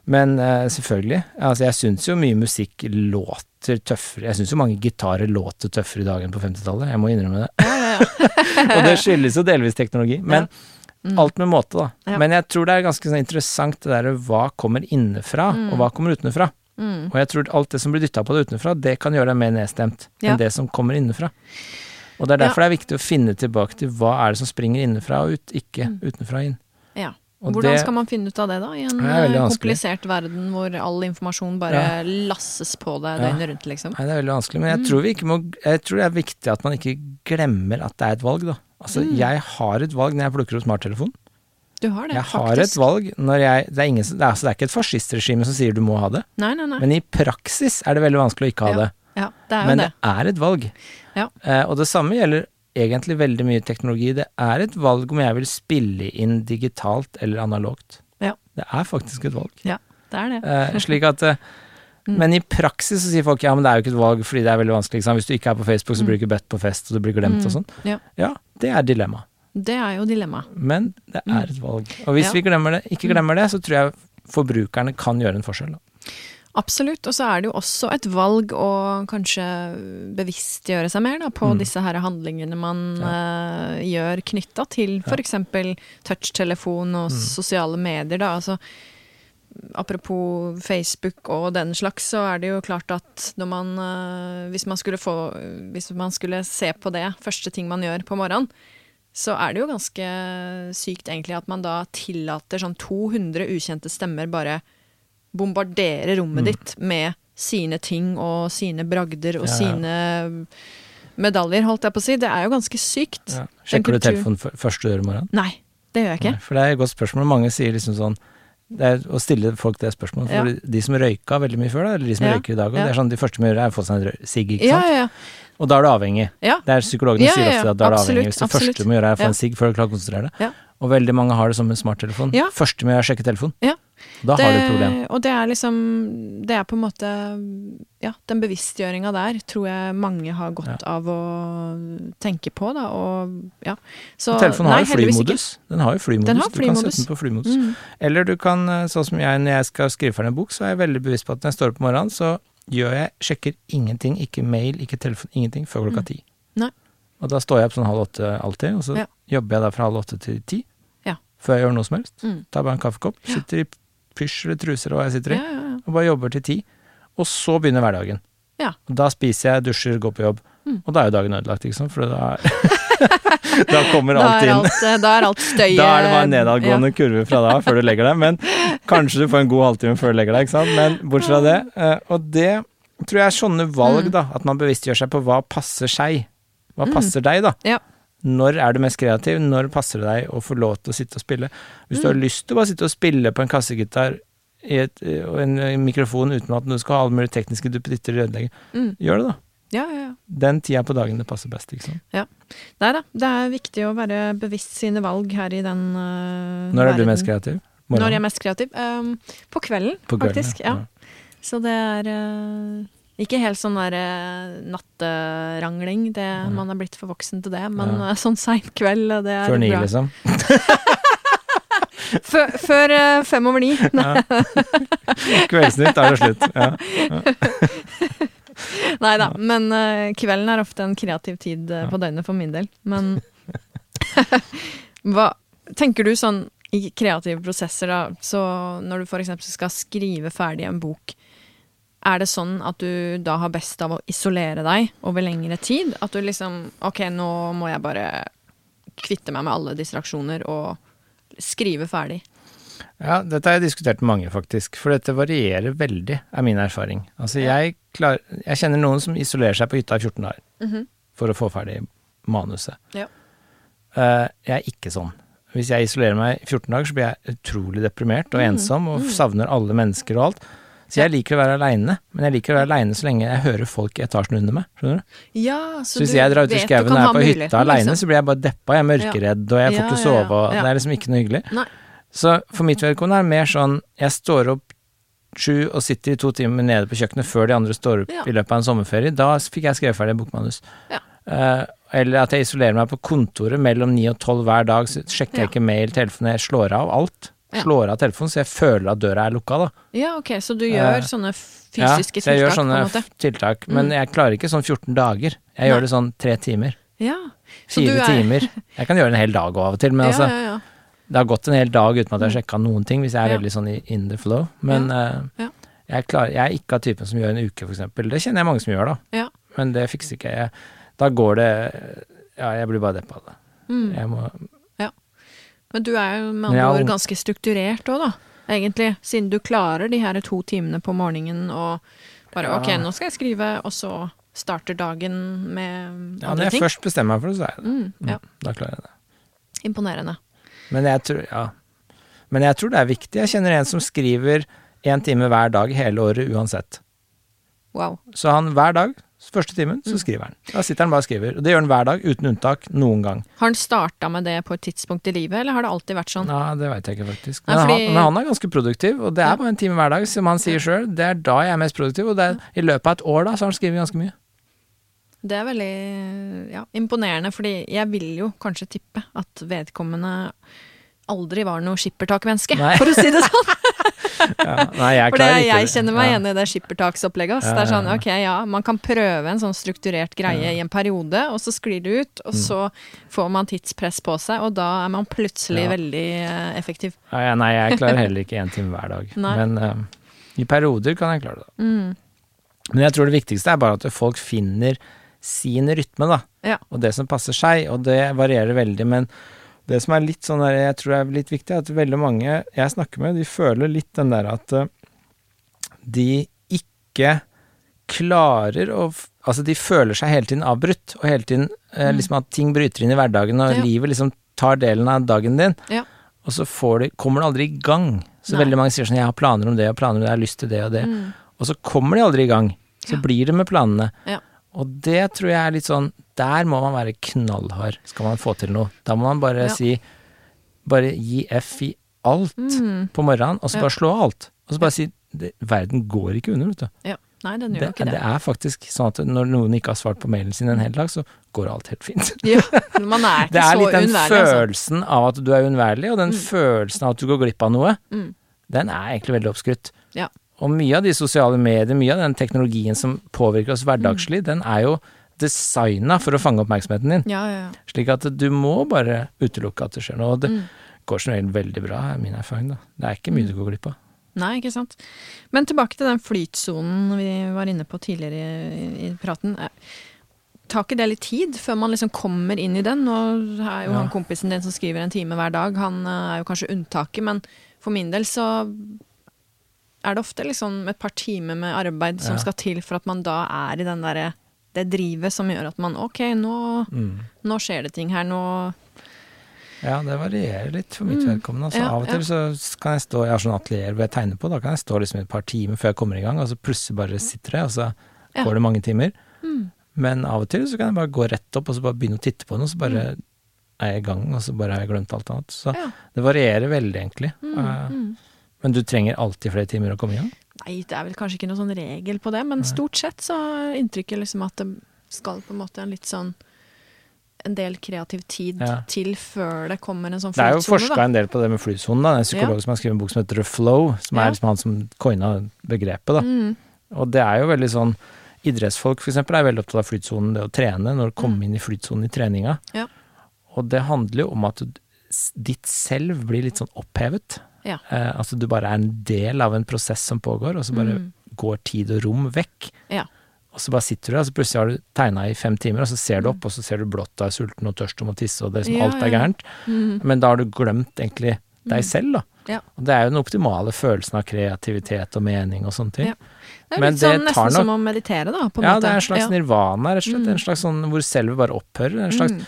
Men uh, selvfølgelig. Altså, jeg syns jo mye musikk låter tøffere. Jeg syns jo mange gitarer låter tøffere i dag enn på 50-tallet. Jeg må innrømme det. Ja, ja, ja. Og det skyldes jo delvis teknologi. Men Mm. alt med måte, da. Ja. Men jeg tror det er ganske sånn interessant det derre hva kommer innenfra, Mm. og hva kommer utenfra. Mm. Og jeg tror alt det som blir dytta på deg utenfra, det kan gjøre deg mer nedstemt Ja. enn det som kommer innenfra. Og det er derfor det er viktig å finne tilbake til hva er det som springer innenfra og ut, ikke Mm. utenfra og inn. ja. Og Hvordan det- skal man finne ut av det, da? I en Det eh, komplisert verden hvor all informasjon bare Ja. lasses på deg Ja. døgnet rundt, liksom. Nei, det er veldig vanskelig, men jeg Mm. tror må Jeg tror det er viktig at man ikke glemmer at det er et valg, da. Altså, Mm. jeg har et valg når jeg plukker opp smarttelefon. Du har det, Jeg faktisk. har et valg når jeg Det er, ingen, det er, altså, det er ikke et fascistregime som sier du må ha det, Nei, nei, nei. men i praksis er det veldig vanskelig å ikke ha Ja. det. ja, det er jo Men det. det er et valg. Ja. Eh, og det samme gjelder egentlig veldig mye teknologi. Det er et valg om jeg vil spille inn digitalt eller analogt. Ja. Det er faktisk et valg. Det er det. Eh, slik at eh, Mm. Men i praksis så sier folk ja, men det er jo ikke et valg fordi det er veldig vanskelig. Liksom. Hvis du ikke er på Facebook, så blir du ikke bedt på fest, og du blir glemt Mm. og sånn. Ja. ja, det er dilemma. Det er jo dilemmaet. Men det Mm. er et valg. Og hvis Ja. vi glemmer det, ikke glemmer det, så tror jeg forbrukerne kan gjøre en forskjell. Da. Absolutt. Og så er det jo også et valg å kanskje bevisstgjøre seg mer da, på Mm. disse her handlingene man eh, gjør knytta til f.eks. touchtelefon og Mm. sosiale medier. Da. Altså, apropos Facebook og den slags, så er det jo klart at når man eh, hvis, man skulle få, hvis man skulle se på det, første ting man gjør på morgenen, så er det jo ganske sykt egentlig at man da tillater sånn 200 ukjente stemmer bare bombardere rommet Mm. ditt med sine ting og sine bragder og Ja, ja. sine medaljer, holdt jeg på å si. Det er jo ganske sykt. Ja. Sjekker du telefonen før- første du gjør i morgen? Nei, det gjør jeg ikke. Nei, For det er et godt spørsmål. Mange sier liksom sånn er å stille folk det spørsmålet. For Ja. de som røyka veldig mye før, da, eller de som Ja. røyker i dag òg, Ja. det er sånn de første de gjør, er å få seg en sigg, ikke Ja, sant. Og da er du avhengig. Det er Psykologene sier ofte at da er du avhengig. Hvis det absolutt. første du må gjøre er å få en sigg før du klarer å konsentrere deg. Og veldig mange har det som en smarttelefon. Første må gjøre er å sjekke telefonen. Ja. Da har du et problem. Og det er liksom Det er på en måte Ja, den bevisstgjøringa der tror jeg mange har godt av å tenke på, da, og ja. Så Telefonen har jo flymodus. Den har jo flymodus. Den har Du kan sette den på flymodus. Mm. Eller du kan, eh, sånn som jeg når jeg skal skrive ferdig en bok, så er jeg veldig bevisst på at når jeg står opp om morgenen, så gjør jeg, sjekker ingenting, ikke mail, ikke telefon, ingenting, før klokka Mm. ti. Nei. Og da står jeg opp sånn halv åtte alltid, og så Ja. jobber jeg da fra halv åtte til ti. Ja. Før jeg gjør noe som helst. Mm. Tar bare en kaffekopp, sitter i pysj eller truser og jeg sitter i, Ja, ja, og bare jobber til ti. Og så begynner hverdagen. Ja. Og Da spiser jeg, dusjer, går på jobb. Mm. Og da er jo dagen ødelagt, ikke sant, for da, da kommer alt inn. eh, da er alt støyet Da er det bare en nedadgående kurve fra da, før du legger deg. Men kanskje du får en god halvtime før du legger deg, ikke sant. Men bortsett fra det. eh, Og det tror jeg er sånne valg, Mm. da. At man bevisstgjør seg på hva passer seg. Hva Mm. passer deg, da. Ja. Når er du mest kreativ? Når passer det deg å få lov til å sitte og spille? Hvis du har Mm. lyst til å bare sitte og spille på en kassegitar i et, og en, en mikrofon uten at du skal ha alle mulige tekniske duppeditter i ødelegge, Mm. gjør det, da. Ja, ja, ja. Den tida på dagen det passer best, ikke sant. Nei da, det er viktig å være bevisst sine valg her i den uh, Når er du mest kreativ? Når jeg er mest kreativ? Um, på kvelden, På kvelden, faktisk. Ja. Så det er eh, ikke helt sånn der eh, natterangling. Det, man er blitt for voksen til det. Men Ja. eh, sånn sein kveld, eh, det er Før ni, bra. liksom. Før, før fem over ni. Ja. Kveldsnytt, er det slutt. Ja. Nei da, men kvelden er ofte en kreativ tid på døgnet for min del. Men hva tenker du sånn i kreative prosesser, da, så når du f.eks. skal skrive ferdig en bok, er det sånn at du da har best av å isolere deg over lengre tid? At du liksom Ok, nå må jeg bare kvitte meg med alle distraksjoner og skrive ferdig. Ja, dette har jeg diskutert med mange, faktisk. For dette varierer veldig, er min erfaring. Altså, jeg, klar, jeg kjenner noen som isolerer seg på hytta i 14 dager for å få ferdig manuset. Ja. Uh, jeg er ikke sånn. Hvis jeg isolerer meg i 14 dager, så blir jeg utrolig deprimert og Mm, ensom og mm. savner alle mennesker og alt. Så jeg liker å være aleine, men jeg liker å være aleine så lenge jeg hører folk i etasjen under meg. Skjønner du? Ja, Så, hvis jeg drar ut i skauen og er på hytta aleine, så blir jeg bare deppa, jeg er mørkeredd, og jeg får liksom. Ikke sove, og det er liksom ikke noe hyggelig. Nei. Så for mitt vedkommende er det mer sånn jeg står opp sju og sitter i to timer nede på kjøkkenet før de andre står opp i løpet av en sommerferie. Da fikk jeg skrevet ferdig bokmanus. Ja. Uh, eller at jeg isolerer meg på kontoret mellom ni og tolv hver dag, så sjekker jeg Ja. ikke mail, telefon, jeg slår av alt. Ja. Slår av telefonen, så jeg føler at døra er lukka, da. Ja, ok, så du gjør Eh, sånne fysiske ja, jeg gjør tiltak, sånne på en måte? f- tiltak, men Mm. jeg klarer ikke sånn 14 dager. Jeg Nei. gjør det sånn tre timer. Ja. Så Fire er- timer. Jeg kan gjøre en hel dag av og til, men ja, altså, ja, ja. det har gått en hel dag uten at jeg har sjekka noen ting, hvis jeg er Ja. veldig sånn in the flow. Men Ja. Jeg, klarer, jeg er ikke av typen som gjør en uke, eksempel. Det kjenner jeg mange som gjør, da. Ja. Men det fikser ikke jeg. Da går det Ja, jeg blir bare deppa av det. Mm. Jeg må Men du er jo med andre ord ganske strukturert òg, da. Egentlig. Siden du klarer de her to timene på morgenen og bare Ja. ok, nå skal jeg skrive, og så starter dagen med Ja, når andre jeg ting. først bestemmer meg for det, så er jeg det. Mm, ja. Mm, Da klarer jeg det. Imponerende. Men jeg tror Ja. Men jeg tror det er viktig. Jeg kjenner en som skriver én time hver dag hele året uansett. Wow. Så han hver dag, første timen, så Mm. skriver han. Da sitter han bare og skriver. Og det gjør han hver dag, uten unntak, noen gang. Har han starta med det på et tidspunkt i livet, eller har det alltid vært sånn? Ja, det veit jeg ikke, faktisk. Nei, Men, fordi- han, men han er ganske produktiv, og det er bare en time hver dag, som han sier sjøl. Det er da jeg er mest produktiv, og det er, i løpet av et år da, så har han skrevet ganske mye. Det er veldig ja, imponerende, fordi jeg vil jo kanskje tippe at vedkommende aldri var noe skippertakmenneske, Nei. for å si det sånn. Ja, nei, jeg For det, jeg kjenner meg igjen i det skippertaksopplegget. Det er sånn, ok, ja, man kan prøve en sånn strukturert greie i en periode, og så sklir det ut, og Mm. så får man tidspress på seg, og da er man plutselig veldig eh, effektiv. Nei, jeg klarer heller ikke én time hver dag. Men eh, i perioder kan jeg klare det. Mm. Men jeg tror det viktigste er bare at folk finner sin rytme, da. Ja. Og det som passer seg, og det varierer veldig. Men det som er litt sånn der, jeg tror er litt viktig, er at veldig mange jeg snakker med, de føler litt den der at eh, de ikke klarer å Altså, de føler seg hele tiden avbrutt, og hele tiden eh, liksom at ting bryter inn i hverdagen, og Mm. Ja. livet liksom tar delen av dagen din. Ja. Og så får de, kommer det aldri i gang. Så Nei. veldig mange sier sånn 'jeg har planer om det og planer om det, jeg har lyst til det og det'. Mm. Og så kommer de aldri i gang. Så Ja. blir det med planene. Ja. Og det tror jeg er litt sånn Der må man være knallhard, skal man få til noe. Da må man bare Ja. si Bare gi F i alt Mm. på morgenen, og så Ja. bare slå alt. Og så bare si det, Verden går ikke under, vet du. Ja. Nei, den gjør Det, ikke det det. er faktisk sånn at når noen ikke har svart på mailen sin en hel dag, så går alt helt fint. Ja, man er ikke Det er litt den følelsen altså. følelsen av at du er uunnværlig, og den følelsen av at du går glipp av noe, Mm. den er egentlig veldig oppskrytt. Ja. Og mye av de sosiale medier, mye av den teknologien som påvirker oss hverdagslig, Mm. den er jo designa for å fange oppmerksomheten din. Ja, ja, ja. Slik at du må bare utelukke at det skjer noe. Og det Mm. går som regel veldig bra, er min erfaring, da. Det er ikke mye du går glipp av. Nei, ikke sant. Men tilbake til den flytsonen vi var inne på tidligere i, i praten. Eh, Tar ikke det litt tid før man liksom kommer inn i den? Nå er jo han kompisen din som skriver en time hver dag, han eh, er jo kanskje unntaket, men for min del så er det ofte liksom et par timer med arbeid som Ja. skal til for at man da er i den derre det drivet som gjør at man ok, nå, Mm. nå skjer det ting her, nå Ja, det varierer litt for mitt Mm. vedkommende. Altså, Ja, av og til så kan jeg stå, jeg har sånn atelier hvor jeg tegner på, da kan jeg stå liksom et par timer før jeg kommer i gang, og så plutselig bare sitter jeg, og så Ja. går det mange timer. mm, Men av og til så kan jeg bare gå rett opp og så bare begynne å titte på noe, så bare er jeg i gang, og så bare har jeg glemt alt annet. Så Mm. Ja. det varierer veldig, egentlig. mm, uh, mm. Men du trenger alltid flere timer å komme igjen? Nei, det er vel kanskje ikke noen sånn regel på det, men stort sett så er inntrykket liksom at det skal på en måte en litt sånn en del kreativ tid Ja. til før det kommer en sånn Det er jo forska en del på det med flysonen, er En psykolog som har skrevet en bok som heter The Flow, som Ja. er liksom han som coina begrepet, da. Mm, Og det er jo veldig sånn Idrettsfolk eksempel er veldig opptatt av flytsonen, det å trene, når du kommer inn i flytsonen i treninga. Mm. Ja. Og det handler jo om at ditt selv blir litt sånn opphevet. Ja. Eh, altså du bare er en del av en prosess som pågår, og så bare Mm. går tid og rom vekk. Ja. Og så bare sitter du der, og så plutselig har du tegna i fem timer, og så ser du Mm. opp, og så ser du blått og er sulten og tørst og må tisse, og det liksom Ja, alt er gærent. mm, Men da har du glemt egentlig deg selv, da. Ja. Og det er jo den optimale følelsen av kreativitet og mening og sånne ting. Ja. Det er litt sånn det tar nesten som å meditere, da, på ja, måte. det er en slags Ja. nirvana, rett og slett. Mm. En slags sånn hvor selvet bare opphører. En slags Mm,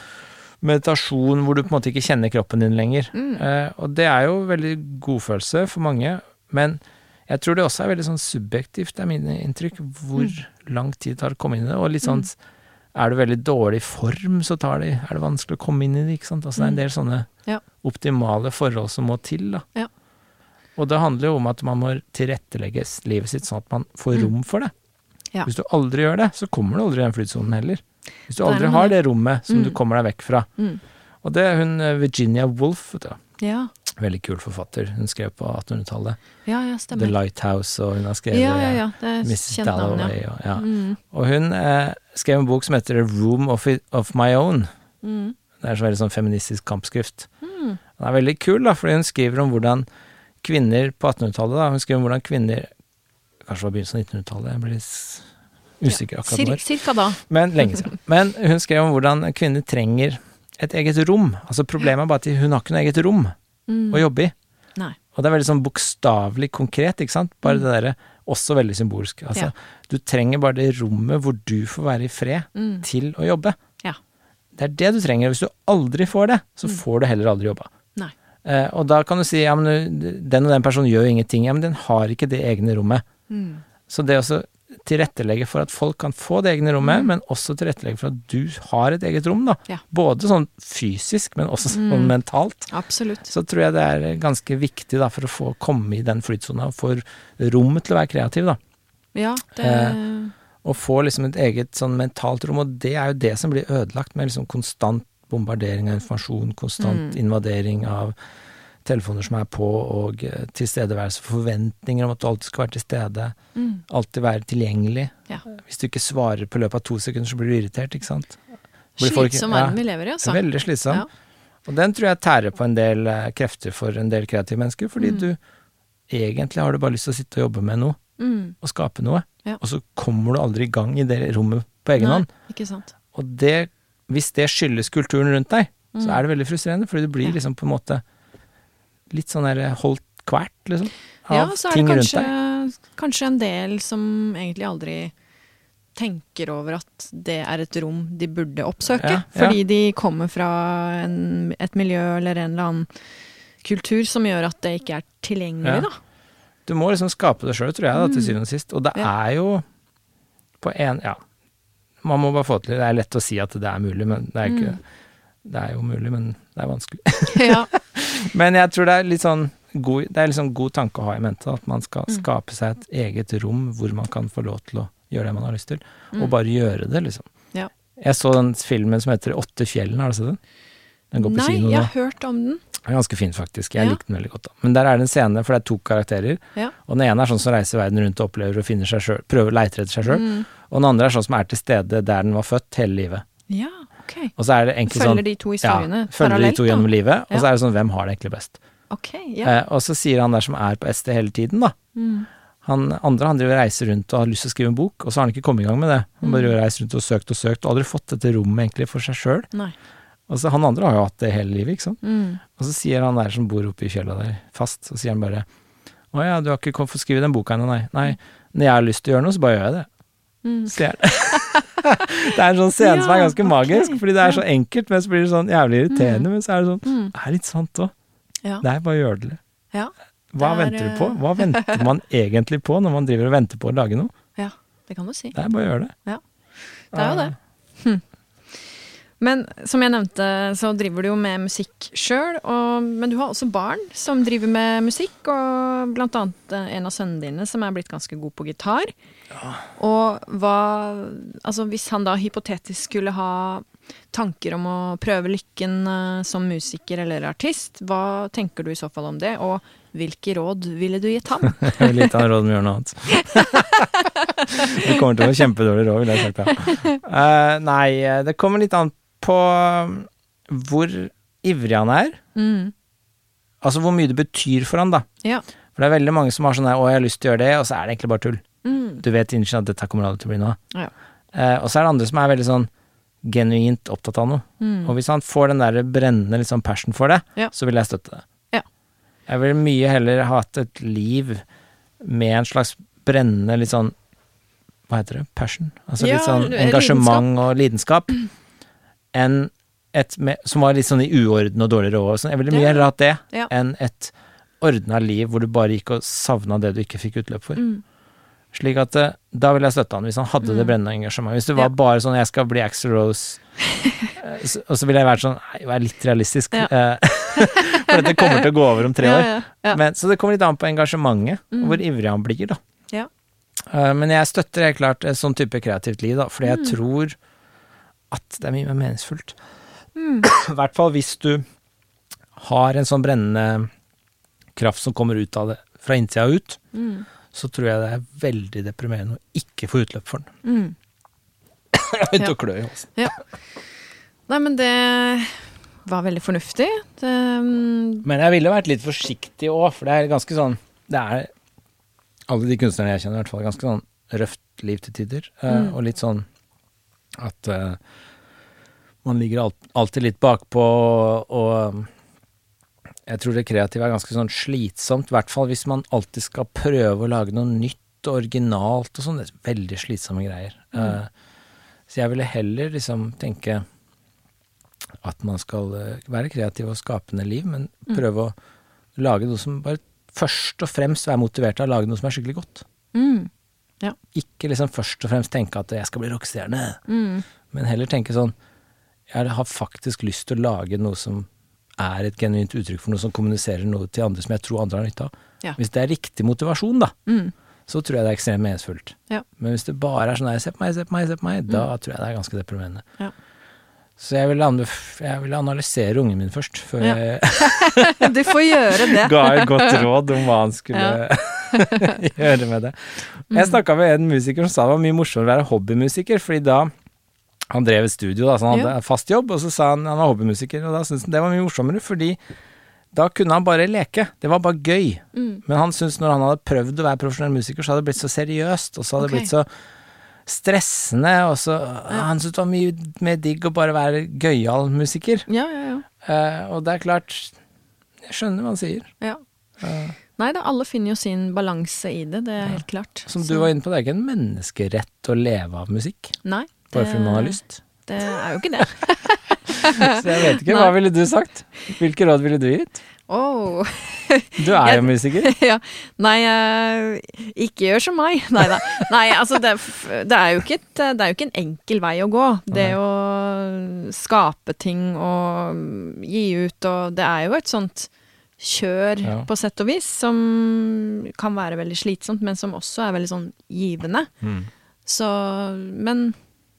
meditasjon hvor du på en måte ikke kjenner kroppen din lenger. mm, Eh, og det er jo veldig godfølelse for mange, men jeg tror det også er veldig sånn subjektivt, er mine inntrykk, hvor Mm. lang tid det tar å komme inn i det. Og litt sånn er du veldig dårlig form, så tar det, er det vanskelig å komme inn i det, ikke sant. Altså det er en Mm. del sånne Ja. optimale forhold som må til, da. Ja. Og det handler jo om at man må tilrettelegge livet sitt sånn at man får Mm. rom for det. Ja. Hvis du aldri gjør det, så kommer du aldri i den flytsonen heller. Hvis du Det aldri har det rommet som du Mm. kommer deg vekk fra. mm. Og det er hun eh, Virginia Woolf, vet du. Ja. Veldig kul forfatter. Hun skrev på 1800-tallet. ja, ja, The. Lighthouse, og hun har skrevet Ja, ja, ja. Det er Mrs. kjent ja. Og, ja. Mm, og hun eh, skrev en bok som heter A Room of, it, of My Own. mm, Det er så veldig sånn feministisk kampskrift. mm. Den er veldig kul, da, fordi hun skriver om hvordan kvinner på 1800-tallet Hun skriver om hvordan kvinner Kanskje det var begynnelsen av 1900-tallet, jeg blir litt usikker akkurat når. cirka da. Men lenge siden. Men hun skrev om hvordan kvinner trenger et eget rom. Altså Problemet er bare at hun har ikke noe eget rom Mm. å jobbe i. Nei. Og det er veldig sånn bokstavelig konkret, ikke sant. Bare Mm. det derre også veldig symbolsk. Altså, Ja. du trenger bare det rommet hvor du får være i fred Mm. til å jobbe. Ja. Det er det du trenger. Hvis du aldri får det, så Mm. får du heller aldri jobba. Eh, og da kan du si ja, men den og den personen gjør ingenting. Ja, men den har ikke det egne rommet. Mm. Så det å tilrettelegge for at folk kan få det egne rommet, Mm. men også tilrettelegge for at du har et eget rom, da. Ja. Både sånn fysisk, men også sånn Mm. mentalt. Absolutt. Så tror jeg det er ganske viktig da, for å få komme i den flytsona, og få rommet til å være kreativ, da. Ja, det Eh, Og få liksom et eget sånn mentalt rom, og det er jo det som blir ødelagt med liksom konstant bombardering av informasjon, konstant Mm. invadering av telefoner som er på, og eh, tilstedeværelse, forventninger om at du alltid skal være til stede, mm. alltid være tilgjengelig. Ja. Hvis du ikke svarer på løpet av to sekunder, så blir du irritert, ikke sant. Slitsom verden ja. vi lever i, altså. Veldig slitsom. Ja. Og den tror jeg tærer på en del eh, krefter for en del kreative mennesker, fordi Mm. du egentlig har du bare lyst til å sitte og jobbe med noe, Mm. og skape noe, Ja. og så kommer du aldri i gang i det rommet på egen hånd. Ikke sant. Og det, hvis det skyldes kulturen rundt deg, så Mm. er det veldig frustrerende, fordi du blir liksom på en måte litt sånn der holdt kvært, liksom. av Ja, så er det kanskje, kanskje en del som egentlig aldri tenker over at det er et rom de burde oppsøke. Ja, ja. Fordi de kommer fra en, et miljø eller en eller annen kultur som gjør at det ikke er tilgjengelig, Ja. da. Du må liksom skape det sjøl, tror jeg, da, til Mm. syvende og sist. Og det er jo på en Ja. Man må bare få til det. Det er lett å si at det er mulig, men det er ikke Mm. Det er jo mulig, men det er vanskelig. ja. Men jeg tror det er litt sånn god, det er liksom god tanke å ha i mente, at man skal Mm. skape seg et eget rom hvor man kan få lov til å gjøre det man har lyst til, og Mm. bare gjøre det, liksom. Ja. Jeg så den filmen som heter Åtte fjellene, har du sett den? Den går på Nei, kino nå. jeg har hørt om den. Den er ganske fin, faktisk. Jeg Ja. likte den veldig godt. da. Men der er det en scene, for det er to karakterer. Ja. Og den ene er sånn som reiser verden rundt og opplever og finner seg sjøl, prøver leiter etter seg sjøl. Mm. Og den andre er sånn som er til stede der den var født, hele livet. Ja, ok. Og så er det egentlig Følger sånn de to ja, historiene følger de to gjennom da? livet, og så er det sånn hvem har det egentlig best. Ok, ja. Eh, og så sier han der som er på SD hele tiden, da. Mm. Han andre han driver reiser rundt og har lyst til å skrive en bok, og så har han ikke kommet i gang med det. Han bare Mm. reiser rundt og søkt og søkt, og aldri fått dette rommet egentlig for seg sjøl. Nei. Og så han andre har jo hatt det hele livet, ikke sant. Mm. Og så sier han der som bor oppe i fjella der, fast, så sier han bare Å ja, du har ikke å skrive den boka ennå, nei. Nei, når jeg har lyst til å gjøre noe, så bare gjør jeg det. Mm. Sier han. det er en sånn scene som er ganske magisk, fordi det er så enkelt, men så blir det sånn jævlig irriterende, men så er det sånn Mm. Det er litt sant òg. Ja. Det er bare å gjøre det. ja. Hva Det er, venter du på? eh, Hva venter man egentlig på når man driver og venter på å lage noe? ja, det kan du si. Det er bare å gjøre det. Ja, det er jo det. Hm. Men som jeg nevnte, så driver du jo med musikk sjøl, men du har også barn som driver med musikk, og blant annet eh, en av sønnene dine som er blitt ganske god på gitar. Og hva Altså hvis han da hypotetisk skulle ha tanker om å prøve lykken uh, som musiker eller artist, hva tenker du i så fall om det, og hvilke råd ville du gitt ham? Jeg vil gitt av råd om å gjøre noe annet. det kommer til å være kjempedårlig råd, ville jeg sagt. Ja. Uh, nei, det kommer litt an på um, hvor ivrig han er. Mm. Altså hvor mye det betyr for han, da. Ja. For det er veldig mange som har sånn her 'Å, jeg har lyst til å gjøre det', og så er det egentlig bare tull. Mm. Du vet innerst at dette kommer aldri til å bli noe av. Ja. Eh, og så er det andre som er veldig sånn genuint opptatt av noe. Mm. Og hvis han får den der brennende liksom passion for det, Ja. så vil jeg støtte det. Ja. Jeg vil mye heller ha hatt et liv med en slags brennende litt sånn Hva heter det? Passion? Altså Ja, litt sånn lidenskap. engasjement og lidenskap. Enn et med, som var litt sånn i uorden og dårlig råd og sånn. Jeg ville mye heller hatt det enn et ordna liv hvor du bare gikk og savna det du ikke fikk utløp for. Mm. Slik at eh, da ville jeg støtte han, hvis han hadde det Mm. brennende engasjementet. Hvis det var Ja. bare sånn 'jeg skal bli Axel Rose', eh, så- og så ville jeg vært sånn Nei, vær litt realistisk. Ja. eh, For dette kommer til å gå over om tre år. ja. Men, så det kommer litt an på engasjementet, og Mm. hvor ivrig han blir, da. Ja. Eh, men jeg støtter helt klart et sånn type kreativt liv, da, fordi jeg Mm. tror at det er mye mer meningsfullt. Mm. I hvert fall hvis du har en sånn brennende kraft som kommer ut av det, fra innsida og ut, Mm. Så tror jeg det er veldig deprimerende å ikke få utløp for den. Mm. Jeg begynte Ja. å klø i halsen. Nei, men det var veldig fornuftig. Det, um... Men jeg ville vært litt forsiktig òg, for det er ganske sånn Det er alle de kunstnerne jeg kjenner, i hvert fall, ganske sånn røft liv til tider. eh, Mm. Og litt sånn at uh, man ligger alltid litt bakpå, og, og jeg tror det kreative er ganske sånn slitsomt, i hvert fall hvis man alltid skal prøve å lage noe nytt og originalt og sånn. Det er veldig slitsomme greier. Mm. Eh, så jeg ville heller liksom tenke at man skal eh, være kreativ og skapende liv, men Mm. prøve å lage noe som bare først og fremst være motivert av å lage noe som er skikkelig godt. mm, Ikke liksom først og fremst tenke at jeg skal bli rockestjerne, mm, men heller tenke sånn Jeg har faktisk lyst til å lage noe som er et genuint uttrykk for noe som kommuniserer noe til andre som jeg tror andre har nytte av. Ja. Hvis det er riktig motivasjon, da, mm. så tror jeg det er ekstremt meningsfullt. Ja. Men hvis det bare er sånn her, se på meg, se på meg, se på meg, da tror jeg det er ganske deprimerende. Ja. Så jeg ville, jeg ville analysere ungen min først, før Ja. jeg Du får gjøre det. ga et godt råd om hva han skulle gjøre med det. Jeg snakka med en musiker som sa det var mye morsommere å være hobbymusiker, fordi da han drev et studio, da, så han hadde fast jobb, og så sa han han var hobbymusiker, og da syntes han det var mye morsommere, fordi da kunne han bare leke. Det var bare gøy. Mm. Men han syntes når han hadde prøvd å være profesjonell musiker, så hadde det blitt så seriøst, og så hadde det Ok. blitt så stressende, og så Han syntes det var mye mer digg å bare være gøyal musiker. Ja, ja, ja. Uh, og det er klart Jeg skjønner hva han sier. ja. Uh, Nei da, alle finner jo sin balanse i det, det er helt klart. Som du var inne på, det er ikke en menneskerett å leve av musikk. Nei. Bare fordi man har lyst. Det er jo ikke det. Så jeg vet ikke, hva ville du sagt? Hvilke råd ville du gitt? Oh. Du er Jeg- jo musiker. ja. Nei, uh, ikke gjør som meg. Nei da. Nei, altså det, det, er et, det er jo ikke en enkel vei å gå. Det å skape ting og gi ut og Det er jo et sånt kjør, Ja. på sett og vis, som kan være veldig slitsomt, men som også er veldig sånn givende. Mm. Så Men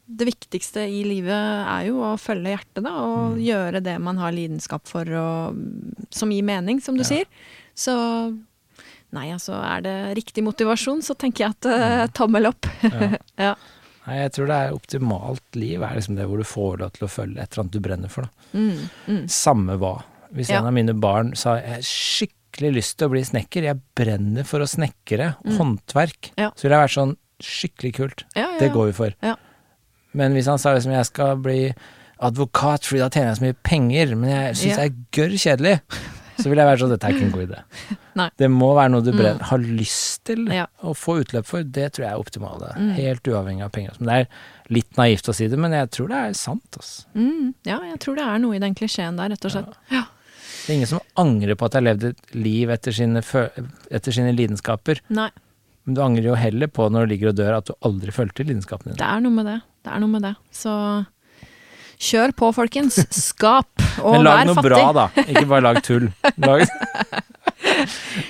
det viktigste i livet er jo å følge hjertet, da, og Mm. gjøre det man har lidenskap for, og som gir mening, som du Ja. sier. Så Nei, altså, er det riktig motivasjon, så tenker jeg at uh, tommel opp. Ja. ja. Nei, jeg tror det er optimalt liv er liksom det hvor du får deg til å følge et eller annet du brenner for. Da. Mm, mm. Samme hva. Hvis en av mine barn sa jeg har skikkelig lyst til å bli snekker, jeg brenner for å snekre, Mm. håndverk, så ville jeg vært sånn skikkelig kult. Det går vi for. Ja. Men hvis han sa liksom jeg skal bli advokat fordi da tjener jeg så mye penger, men jeg syns Ja. jeg er gørr kjedelig, så vil jeg være sånn dette er ikke en god idé. Nei. Det må være noe du Mm. har lyst til Ja. å få utløp for. Det tror jeg er optimale. Mm. Helt uavhengig av penger. Men det er litt naivt å si det, men jeg tror det er sant. Altså. Mm, ja, jeg tror det er noe i den klisjeen der, rett og slett. Ja. Det er ingen som angrer på at de har levd et liv etter sine, etter sine lidenskaper. Nei, Men du angrer jo heller på når du ligger og dør at du aldri fulgte din. det er noe med det. Det er noe med det. Så kjør på, folkens. Skap, og vær fattig. Men lag noe fattig. bra, da. Ikke bare lag tull. Lag,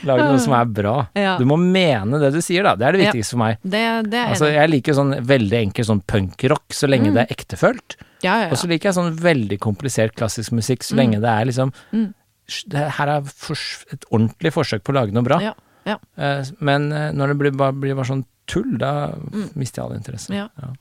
lag noe som er bra. Ja. Du må mene det du sier, da. Det er det Ja. viktigste for meg. Det, det Altså, jeg liker sånn veldig enkel sånn punkrock så lenge Mm. det er ektefølt. Ja, ja, Og så liker jeg sånn veldig komplisert klassisk musikk så Mm. lenge det er liksom Mm. det Her er et ordentlig forsøk på å lage noe bra. Ja, ja. Eh, Men eh, når det blir bare, blir bare sånn tull, da Mm. mister jeg all interesse. Ja. Ja.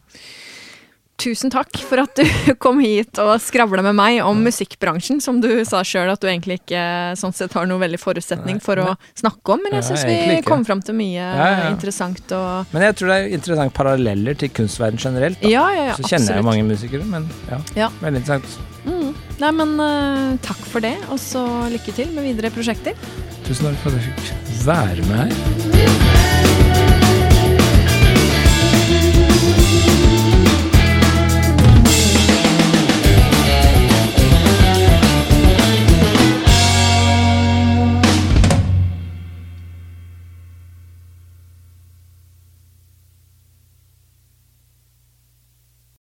Tusen takk for at du kom hit og skravla med meg om musikkbransjen, som du sa sjøl at du egentlig ikke sånn sett har noe veldig forutsetning Nei, for å snakke om, men jeg syns vi kom fram til mye interessant og Men jeg tror det er interessant paralleller til kunstverden generelt. Da. Ja, ja, ja, så kjenner jeg jo mange musikere, men ja, Ja. veldig interessant. Mm. Nei, men uh, takk for det, og så lykke til med videre prosjekter. Tusen takk for at jeg fikk være med her.